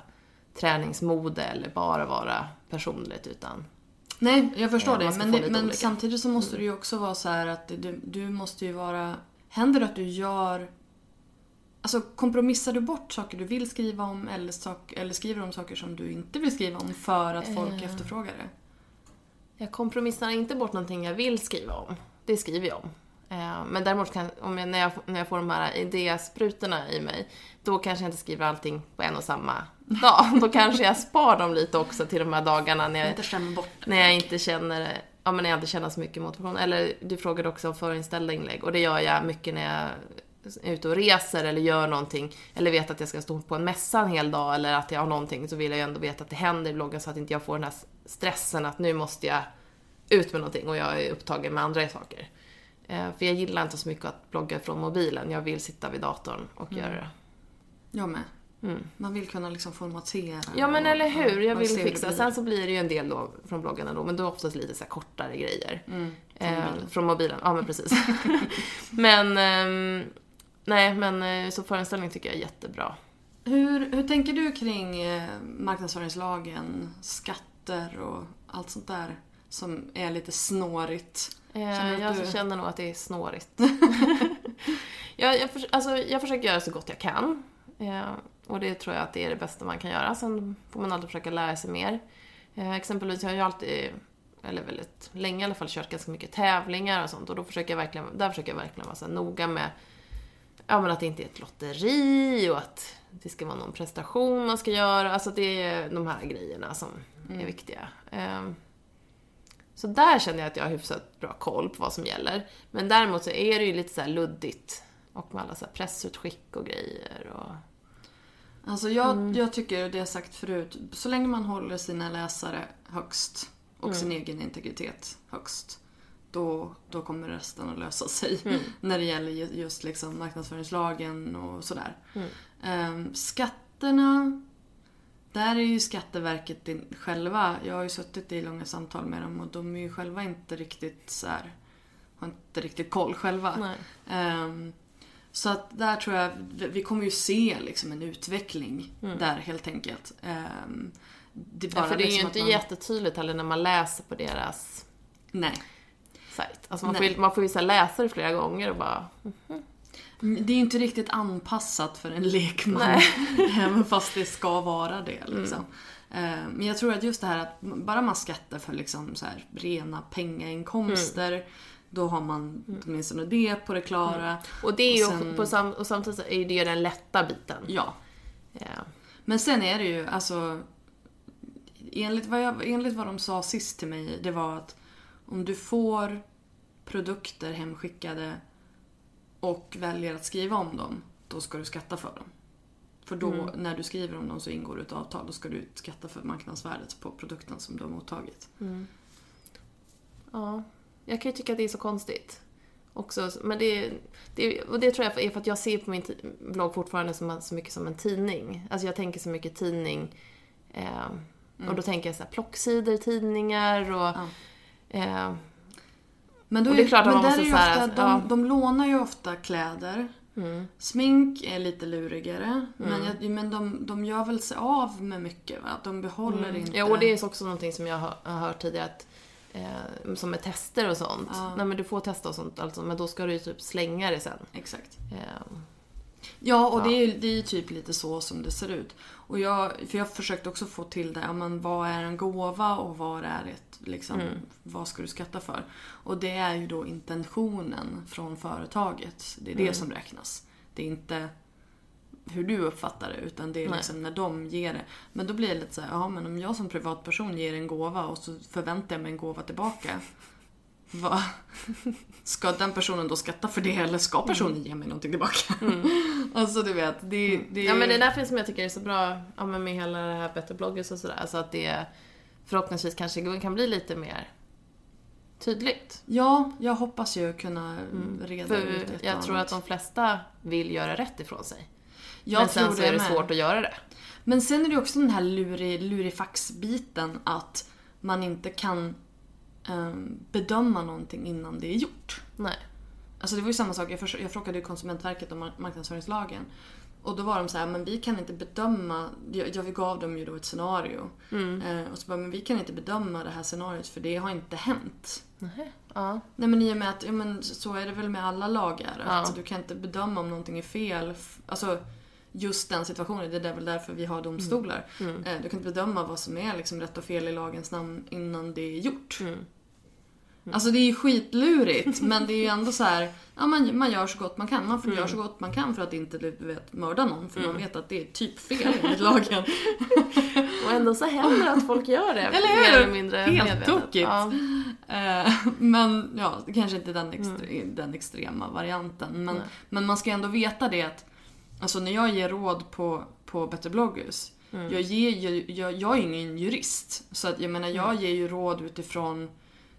träningsmode eller bara vara personligt utan Nej, jag förstår Ja, det. Men, det, men samtidigt så måste det ju också vara så här att du, du måste ju vara... Händer det att du gör... Alltså kompromissar du bort saker du vill skriva om eller, sak, eller skriver om saker som du inte vill skriva om för att folk Eh. efterfrågar det? Jag kompromissar inte bort någonting jag vill skriva om. Det skriver jag om. Eh, Men däremot kan, om jag, när, jag, när jag får de här idésprutorna i mig, då kanske jag inte skriver allting på en och samma dag. Då kanske jag spar dem lite också till de här dagarna när jag, det. när jag inte känner, ja men när jag inte känner så mycket motivation. Eller du frågade också om förinställda inlägg och det gör jag mycket när jag är ute och reser eller gör någonting. Eller vet att jag ska stå på en mässa en hel dag eller att jag har någonting så vill jag ju ändå veta att det händer i bloggen så att inte jag får den här stressen att nu måste jag ut med någonting och jag är upptagen med andra saker. Eh, För jag gillar inte så mycket att blogga från mobilen. Jag vill sitta vid datorn och göra det. Jag med. Man vill kunna liksom formatera. Mm. Ja men eller hur, jag vill fixa. Sen så blir det ju en del då från bloggen ändå, men då oftast lite så kortare grejer. Mm, eh, från mobilen, ja men precis. (laughs) men, ehm, nej men eh, så föreställning tycker jag är jättebra. Hur, hur tänker du kring eh, marknadsföringslagen, skatter och allt sånt där som är lite snårigt? Känner Eh, att jag du- känner nog att det är snårigt. (laughs) jag, jag, förs- alltså, jag försöker göra så gott jag kan. Eh, och det tror jag att det är det bästa man kan göra. Sen får man alltid försöka lära sig mer. Eh, exempelvis, jag har ju alltid, eller väldigt länge i alla fall, kört ganska mycket tävlingar och sånt. Och då försöker jag verkligen, där försöker jag verkligen vara så noga med ja, men att det inte är ett lotteri och att det ska vara någon prestation man ska göra. Alltså det är de här grejerna som är viktiga. Så där känner jag att jag har hyfsat bra koll på vad som gäller. Men däremot så är det ju lite så här luddigt. Och med alla så pressutskick och grejer och... Alltså jag, Mm. jag tycker, det jag sagt förut, så länge man håller sina läsare högst och Mm. sin egen integritet högst, då, då kommer resten att lösa sig. Mm. (laughs) När det gäller ju- just liksom marknadsföringslagen och sådär. Mm. Ehm, skatterna, där är ju Skatteverket själva, jag har ju suttit i långa samtal med dem och de är ju själva inte riktigt så här, har inte riktigt koll själva. Ehm, så att där tror jag, vi- kommer ju se liksom en utveckling där helt enkelt. Ehm, det Ja, bara för det är ju liksom inte att man... jättetydligt heller när man läser på deras Nej. sajt. Alltså man, Nej. får, ju- man får ju så läsa det flera gånger och bara... Det är ju inte riktigt anpassat för en lekman. (laughs) Även fast det ska vara det. Liksom. Eh, Men jag tror att just det här att bara man skattar för liksom så här rena pengainkomster. Då har man åtminstone det på det klara. Och det är ju Och sen- på sam, och samtidigt är det ju den lätta biten. Ja. Ja. Men sen är det ju alltså enligt vad, jag, enligt vad de sa sist till mig, det var att om du får produkter hemskickade och väljer att skriva om dem, då ska du skatta för dem. För då, när du skriver om dem så ingår det ett avtal. Då ska du skatta för marknadsvärdet på produkten som du har mottagit. Ja, jag kan ju tycka att det är så konstigt. Också, men det, det, och det tror jag är för att jag ser på min blogg fortfarande som, så mycket som en tidning. Alltså jag tänker så mycket tidning. Eh, Och då tänker jag så här, plocksidor, tidningar och... Eh, Men, då Och det är är, klart att men där är ju så här, ofta, ja. de, de lånar ju ofta kläder. Mm. Smink är lite lurigare. Men, jag, men de, de gör väl sig av med mycket va? De behåller inte... Mm. Ja, och det är också någonting som jag har, har hört tidigare att eh, som med tester och sånt. Nej men du får testa och sånt alltså, men då ska du ju typ slänga det sen. Exakt. Eh, Ja, och Det, är, det är ju typ lite så som det ser ut. Och jag, för jag försökte också få till det, ja, men vad är en gåva och vad är ett, liksom, vad ska du skatta för? Och det är ju då intentionen från företaget. Det är det som räknas. Det är inte hur du uppfattar det, utan det är Nej. liksom när de ger det. Men då blir det lite så här, ja men om jag som privatperson ger en gåva och så förväntar jag mig en gåva tillbaka. Va? (laughs) Ska den personen då skatta för det eller ska personen ge mig någonting tillbaka? (laughs) Alltså du vet, det, det Ja men det är därför som jag tycker det är så bra ja, men med hela det här Better bloggers och sådär. Alltså att det förhoppningsvis kanske kan bli lite mer tydligt. Ja, jag hoppas ju kunna reda Mm. Ut ett jag tror att de flesta vill göra rätt ifrån sig. jag men sen så är det med. svårt att göra det. Men sen är det också den här lurig, lurifax-biten att man inte kan ehm, bedöma någonting innan det är gjort. Nej. Alltså det var ju samma sak, jag, frågade ju Konsumentverket om mark- marknadsföringslagen. Och då var de så här, men vi kan inte bedöma, jag, gav dem ju då ett scenario. Eh, och så bara, men vi kan inte bedöma det här scenariot för det har inte hänt. Nähä. Ja. Nej men i och med att, ja men så är det väl med alla lagar. Att Ja. du kan inte bedöma om någonting är fel. Alltså just den situationen, det är väl därför vi har domstolar. Eh, Du kan inte bedöma vad som är liksom rätt och fel i lagens namn innan det är gjort. Alltså det är ju skitlurigt men det är ju ändå så här, ja man, man gör så gott man kan. Man får göra så gott man kan för att inte du vet, mörda någon för man vet att det är typ fel enligt lagen. (laughs) Och ändå så händer det att folk gör det. Eller mer hur? eller mindre Helt tokigt. Ja. Eh, men ja, kanske inte den, extre- den extrema varianten. Men, men man ska ändå veta det att alltså när jag ger råd på, på Better bloggers, jag, ger, ju- jag, jag är ingen jurist. Så att jag menar, jag ger ju råd utifrån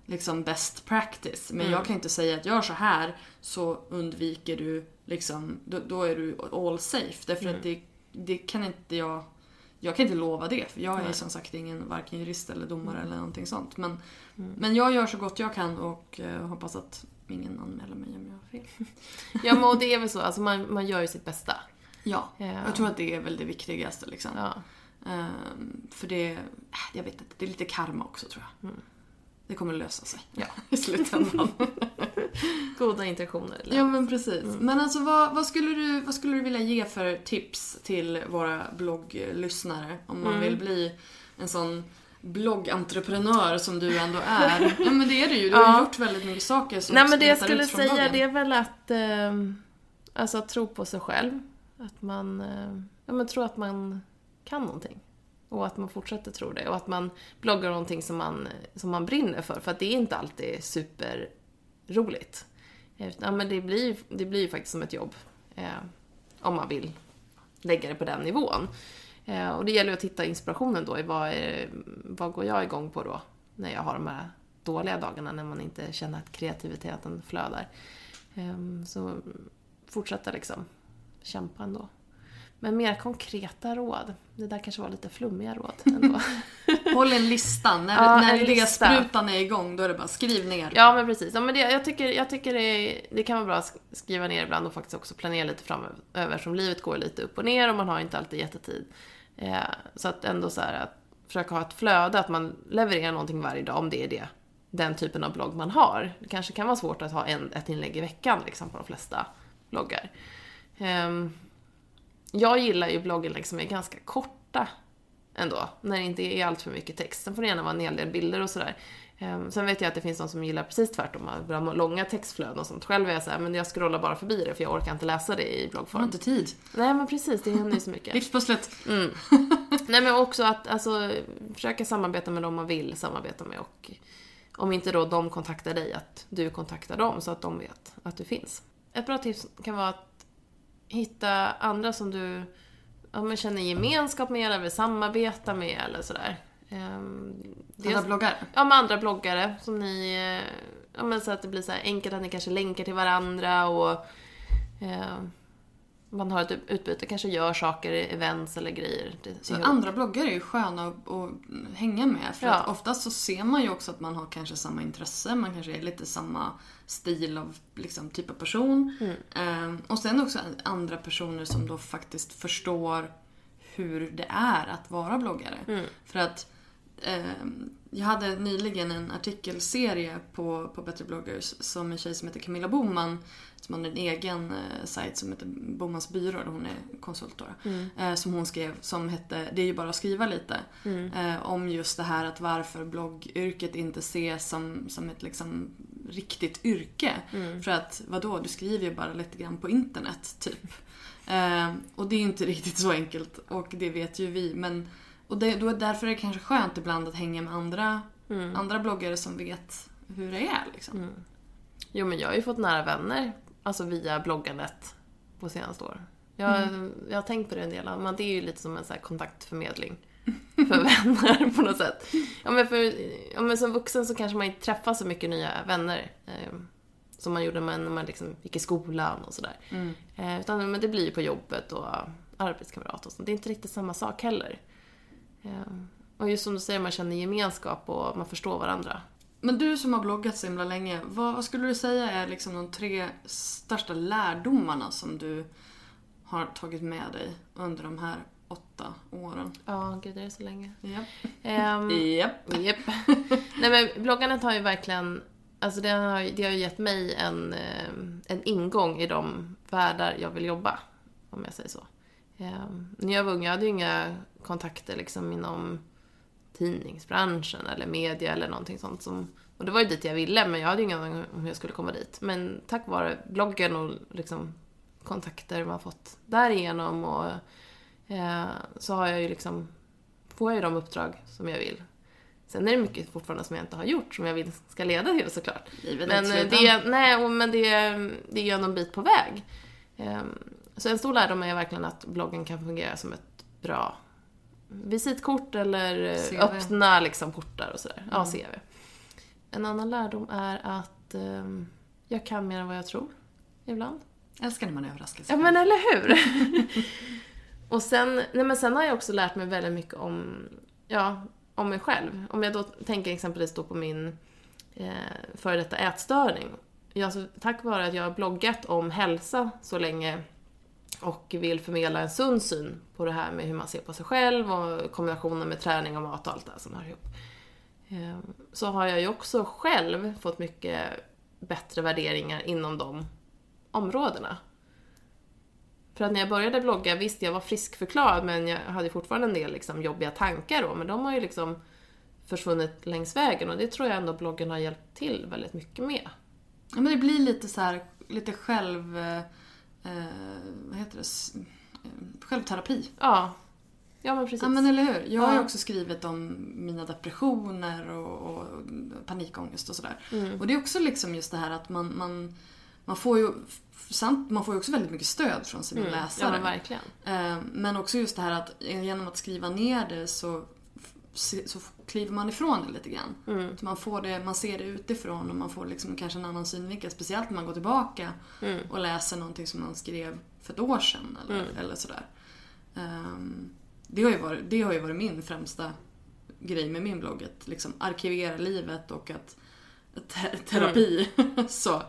liksom best practice. Men jag kan inte säga att gör så här så undviker du liksom, då, då är du all safe. Därför att det, det kan inte jag jag kan inte lova det, för jag är som sagt ingen varken jurist eller domare eller någonting sånt. Men, men jag gör så gott jag kan och eh, hoppas att ingen anmäler mig om jag har fel. (laughs) ja men och det är väl så, alltså man, man gör ju sitt bästa. Ja, Ja. jag tror att det är väl det viktigaste liksom. Ja. Ehm, för det, jag vet inte, det är lite karma också tror jag. Det kommer lösa sig Ja. (laughs) i slutändan. (laughs) Goda intentioner. Ja men precis. Men alltså vad, vad, skulle du, vad skulle du vilja ge för tips till våra blogglyssnare? Om man vill bli en sån bloggentreprenör som du ändå är. (laughs) ja men det är du ju, du har Ja. gjort väldigt mycket saker som Nej men det jag skulle säga bloggen. det är väl att eh, Alltså att tro på sig själv. Att man eh, ja, men tror att man kan någonting. Och att man fortsätter tro det. Och att man bloggar någonting som man, som man brinner för. För att det är inte alltid superroligt. Ja, men det blir, ju- det blir ju faktiskt som ett jobb. Eh, om man vill lägga det på den nivån. Eh, och det gäller ju att hitta inspirationen då i vad, är, vad går jag igång på då? När jag har de här dåliga dagarna när man inte känner att kreativiteten flödar. Eh, så fortsätta liksom kämpa ändå. Men mer konkreta råd. Det där kanske var lite flummiga råd (laughs) ändå. Håll en lista. När, Ja, när en lista. idésprutan är igång då är det bara skriv ner. Ja men precis. Ja, men det, jag tycker, jag tycker det, det kan vara bra att sk- skriva ner ibland och faktiskt också planera lite framöver. Som livet går lite upp och ner och man har inte alltid jättetid. Eh, så att ändå så här att försöka ha ett flöde, att man levererar någonting varje dag om det är det, den typen av blogg man har. Det kanske kan vara svårt att ha en, ett inlägg i veckan liksom, på de flesta bloggar. Ehm, jag gillar ju blogginlägg som är ganska korta ändå, när det inte är allt för mycket text. Sen får det gärna vara en hel del bilder och sådär. Ehm, Sen vet jag att det finns de som gillar precis tvärtom, långa textflöden och sånt. Själv är jag såhär, men jag scrollar bara förbi det för jag orkar inte läsa det i Jag har bloggform. inte tid. Nej men precis, det händer ju så mycket. (laughs) Livspusslet. (laughs) Nej men också att alltså, försöka samarbeta med dem man vill samarbeta med och om inte då de kontaktar dig, att du kontaktar dem så att de vet att du finns. Ett bra tips kan vara att hitta andra som du ja, men känner gemenskap med eller vill samarbeta med eller sådär. Ehm, Andra dels- bloggar. Ja, med andra bloggare som ni... eh, Ja, men så att det blir så enkelt att ni kanske länkar till varandra och... Eh, man har ett utbyte, kanske gör saker, events eller grejer. Så andra bloggare är ju sköna att, att hänga med. För Ja. att oftast så ser man ju också att man har kanske samma intresse, man kanske är lite samma stil av liksom, typ av person. Ehm, och sen också andra personer som då faktiskt förstår hur det är att vara bloggare. För att jag hade nyligen en artikelserie på, på Better bloggers som en tjej som heter Camilla Boman som har en egen eh, sajt som heter Bomans byrå, där hon är konsult då, eh, som hon skrev som hette Det är ju bara att skriva lite. Eh, om just det här att varför bloggyrket inte ses som, som ett liksom riktigt yrke. För att vadå, du skriver ju bara lite grann på internet typ. Eh, och det är inte (laughs) riktigt så enkelt och det vet ju vi. Men, och det, då, därför är det kanske skönt ibland att hänga med andra, andra bloggare som vet hur det är. Liksom. Jo, men jag har ju fått nära vänner, alltså via bloggandet på senaste år. Jag, jag har tänkt på det en del, men det är ju lite som en så kontaktförmedling (laughs) för vänner på något sätt. Ja, men, för, ja, men som vuxen så kanske man inte träffar så mycket nya vänner. Eh, som man gjorde när man, liksom gick i skolan och sådär. Eh, utan men det blir ju på jobbet och arbetskamrat och sånt. Det är inte riktigt samma sak heller. Och just som du säger, man känner gemenskap och man förstår varandra. Men du som har bloggat så himla länge, vad, skulle du säga är liksom de tre största lärdomarna som du har tagit med dig under de här åtta åren? Ja, gud, det är så länge. Japp. Ehm, Japp. Japp. (laughs) Nej men bloggandet har ju verkligen, alltså det har, det har ju gett mig en, eh, en ingång i de världar jag vill jobba. Om jag säger så. Ehm, När jag var ung, jag hade ju inga kontakter liksom inom tidningsbranschen eller media eller någonting sånt som och det var ju dit jag ville, men jag hade ju ingen aning om hur jag skulle komma dit. Men tack vare bloggen och liksom kontakter man fått därigenom och eh, så har jag ju liksom, får jag ju de uppdrag som jag vill. Sen är det mycket fortfarande som jag inte har gjort som jag vill ska leda till såklart. Livet Men eh, det, nej, men det, det är ju ändå en bit på väg. Ehm, Så en stor lärdom är verkligen att bloggen kan fungera som ett bra visitkort eller CV. öppna liksom portar och sådär. Ja, CV. En annan lärdom är att ehm, jag kan mer än vad jag tror. Ibland. Älskar när man överraskar sig Ja men eller hur! (laughs) och sen, nej men sen har jag också lärt mig väldigt mycket om, ja, om mig själv. Om jag då tänker exempelvis då på min eh, före detta ätstörning. Jag, så, tack vare att jag har bloggat om hälsa så länge och vill förmedla en sund syn på det här med hur man ser på sig själv och kombinationen med träning och mat och allt det här som hör ihop. Ehm, så har jag ju också själv fått mycket bättre värderingar inom de områdena. För att när jag började blogga, visst jag var friskförklarad men jag hade fortfarande en del liksom, jobbiga tankar då. Men de har ju liksom försvunnit längs vägen och det tror jag ändå bloggen har hjälpt till väldigt mycket med. Ja, men det blir lite så här, lite själv... Eh, Eh, vad heter det? Eh, Självterapi. Ja, ja men precis. Ja men eller hur. Jag har ju Ja. också skrivit om mina depressioner och, och panikångest och sådär. Mm. Och det är också liksom just det här att man, man, man får ju samt, man får ju också väldigt mycket stöd från sina Mm, läsare. Ja men verkligen. Eh, Men också just det här att genom att skriva ner det så, så kliver man ifrån det lite grann. Mm. Man, får det, man ser det utifrån och man får liksom kanske en annan synvinkel. Speciellt när man går tillbaka Mm. och läser någonting som man skrev för ett år sedan eller, eller sådär. Ehm, det, har ju varit, det har ju varit min främsta grej med min blogg. Att liksom arkivera livet och att te- terapi. (laughs) så.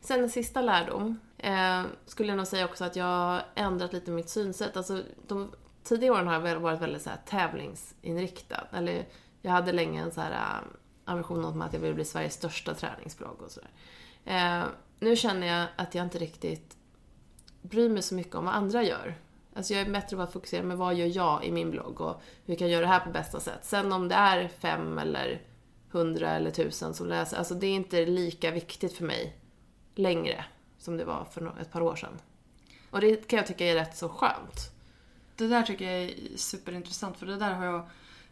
Sen en sista lärdom. Eh, skulle jag nog säga också att jag har ändrat lite mitt synsätt. Alltså de tidigare åren har jag varit väldigt så här tävlingsinriktad. Eller jag hade länge en så här äh, ambition om att jag ville bli Sveriges största träningsblogg och sådär. Eh, nu känner jag att jag inte riktigt bryr mig så mycket om vad andra gör. Alltså jag är bättre på att fokusera på vad gör jag i min blogg och hur kan jag göra det här på bästa sätt. Sen om det är fem eller hundra eller tusen som läser, alltså det är inte lika viktigt för mig längre som det var för ett par år sedan. Och det kan jag tycka är rätt så skönt. Det där tycker jag är superintressant för det där har jag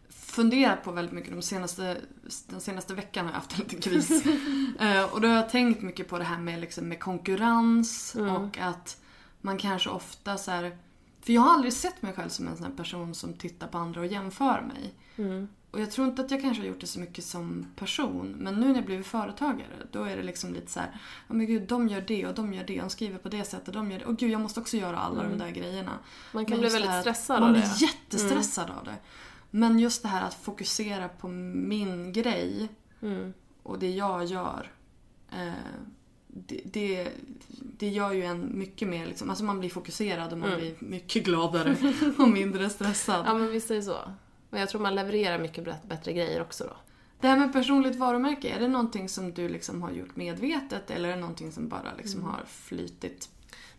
funderat på väldigt mycket de senaste, den senaste veckan har jag haft en liten kris. (laughs) Eh, och då har jag tänkt mycket på det här med, liksom, med konkurrens och att man kanske ofta så här, För jag har aldrig sett mig själv som en sån här person som tittar på andra och jämför mig. Och jag tror inte att jag kanske har gjort det så mycket som person. Men nu när jag blivit företagare, då är det liksom lite så här, ja men gud, de gör det och de gör det, de skriver på det sättet, de gör det. Och gud, jag måste också göra alla de där grejerna. Man kan Men bli väldigt här stressad Man av blir det. Mm. jättestressad av det. Men just det här att fokusera på min grej Mm. och det jag gör. Eh, det, det, det gör ju en mycket mer, liksom, alltså man blir fokuserad och man Mm. blir mycket gladare och mindre stressad. Ja men visst är det så. Men jag tror man levererar mycket bättre- grejer också då. Det här med personligt varumärke, är det någonting som du liksom har gjort medvetet eller är det någonting som bara liksom har flytit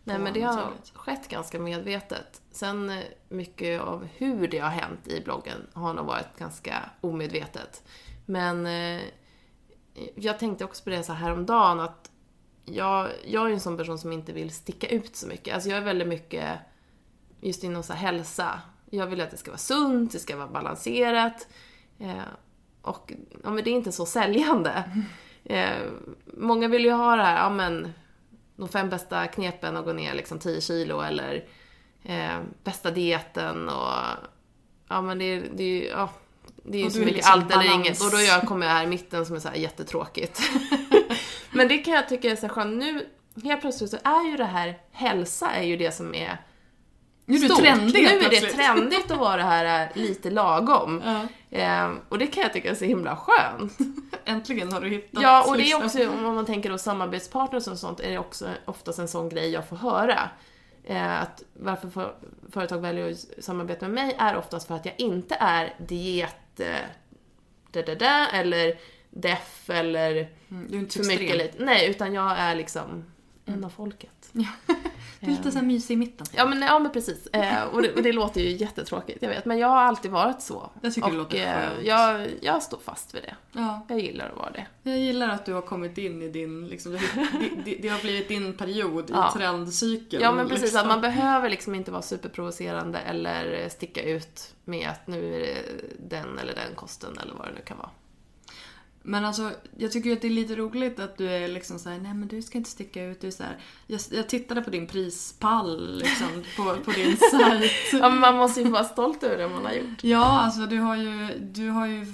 Mm. Nej men det har skett ganska medvetet. Sen eh, mycket av hur det har hänt i bloggen har nog varit ganska omedvetet. Men eh, jag tänkte också på det så här häromdagen att jag, jag är en sån person som inte vill sticka ut så mycket. Alltså jag är väldigt mycket just inom så hälsa. Jag vill att det ska vara sunt, det ska vara balanserat. Eh, och ja, men det är inte så säljande. Eh, många vill ju ha det här, ja men de fem bästa knepen att gå ner liksom 10 kilo eller eh, bästa dieten och ja men det, är- det är ju, ja, det är ju är vill liksom allt eller balans. inget och då jag kommer jag här i mitten som är så här jättetråkigt. (laughs) men det kan jag tycka är så skönt. Nu helt plötsligt så är ju det här hälsa är ju det som är Nu är stort. trendig Nu är det trendigt att vara det här eh, lite lagom. Ja. Eh, och det kan jag tycka är så himla skönt. (laughs) Äntligen har du hittat Ja, och det är också, om man tänker då samarbetspartners och sånt, är det också oftast en sån grej jag får höra. Eh, att varför för, företag väljer att samarbeta med mig är oftast för att jag inte är diet, eh, da, da, da, eller deff eller Mm, Du är inte för mycket lite. Nej, utan jag är liksom en av folket. (laughs) Du är lite så här mysig i mitten. Ja men, ja, men precis. Eh, och, det, och det låter ju jättetråkigt, jag vet. Men jag har alltid varit så. Jag tycker och det låter eh, skönt. jag, jag står fast vid det. Ja. Jag gillar att vara det. Jag gillar att du har kommit in i din, liksom, det, det, det, har blivit din period Ja. i trendcykeln. Ja men precis, liksom. att man behöver liksom inte vara superprovocerande eller sticka ut med att nu är det den eller den kosten eller vad det nu kan vara. Men alltså, jag tycker ju att det är lite roligt att du är liksom såhär, nej men du ska inte sticka ut. Du är så här, jag, jag tittade på din prispall liksom, på, på din (laughs) sajt. Ja men man måste ju vara stolt över det man har gjort. Ja, alltså du har ju, du har ju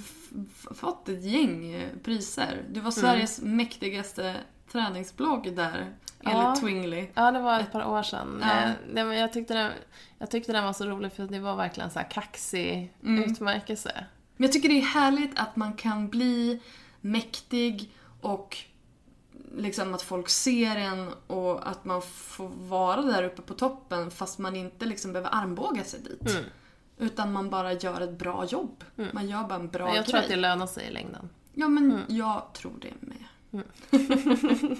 fått ett gäng priser. Du var Sveriges mäktigaste träningsblogg där, Ja. enligt Twingly. Ja det var ett par år sedan. Ja. Eh, men jag, tyckte den, jag tyckte den var så rolig för det var verkligen så här kaxig utmärkelse. Men jag tycker det är härligt att man kan bli mäktig och liksom att folk ser en och att man får vara där uppe på toppen fast man inte liksom behöver armbåga sig dit. Utan man bara gör ett bra jobb. Man gör bara en bra Men jag grej. tror att det lönar sig i längden. Ja, men jag tror det med. (laughs)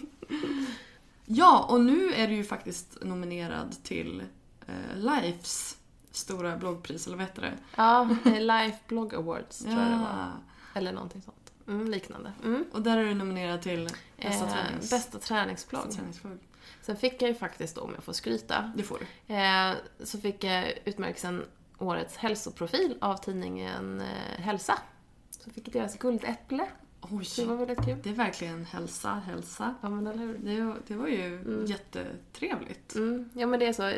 ja, och nu är du ju faktiskt nominerad till eh, Lifes stora bloggpris, eller vad heter det? Ja, (laughs) Life Blog Awards tror jag det var. Ja. Eller någonting sånt. Mm, liknande. Mm. Och där är du nominerad till bästa Eh, tränings... bästa träningsblogg. bästa träningsblogg. Sen fick jag ju faktiskt då, om jag får skryta, Det får du. eh, så fick jag utmärkelsen Årets hälsoprofil av tidningen eh, Hälsa. Så fick jag deras guldäpple. Oj, Det var väldigt kul. det är verkligen hälsa, hälsa. Ja, men eller hur? Det, var- det var ju jättetrevligt. Mm, ja, men det är så.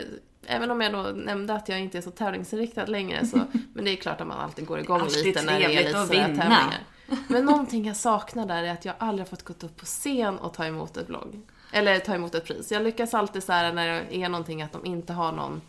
Även om jag då nämnde att jag inte är så tävlingsinriktad längre så, (laughs) men det är klart att man alltid går igång Alltid lite när det är lite vinna. tävlingar. Men någonting jag saknar där är att jag aldrig har fått gått upp på scen och ta emot ett blogg. Eller ta emot ett pris. Jag lyckas alltid så här när det är någonting att de inte har någon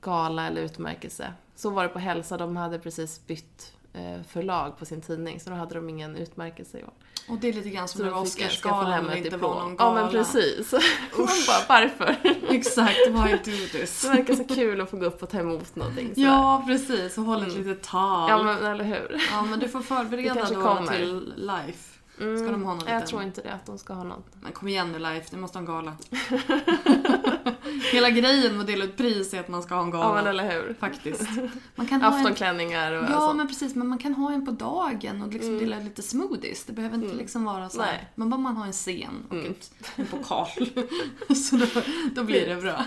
gala eller utmärkelse. Så var det på Hälsa, de hade precis bytt eh, förlag på sin tidning så då hade de ingen utmärkelse i år. Och det är lite grann som när Oscarsgalan inte var någon Ja gala. men precis. (laughs) Man bara, varför? (laughs) Exakt, why do this? Det verkar så kul att få gå upp och ta emot någonting sådär. Ja, precis. Och hålla ett litet tal. Ja men eller hur. Ja, men du får (laughs) förbereda då kommer. till Life. Ska de ha någon Jag liten... tror inte det, att de ska ha något. Men kom igen nu Life, ni måste ha en gala. (laughs) Hela grejen med att dela ut pris är att man ska ha en gala. Ja men eller hur. Faktiskt. (laughs) Man kan en... Aftonklänningar och Ja, sånt. men precis. Men man kan ha en på dagen och liksom dela lite smoothies. Det behöver inte liksom vara så här. Men bara man har en scen och ett, en pokal. (laughs) så då, då blir det bra.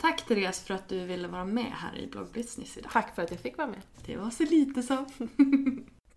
Tack Therese för att du ville vara med här i Blog Business idag. Tack för att jag fick vara med. Det var så lite så.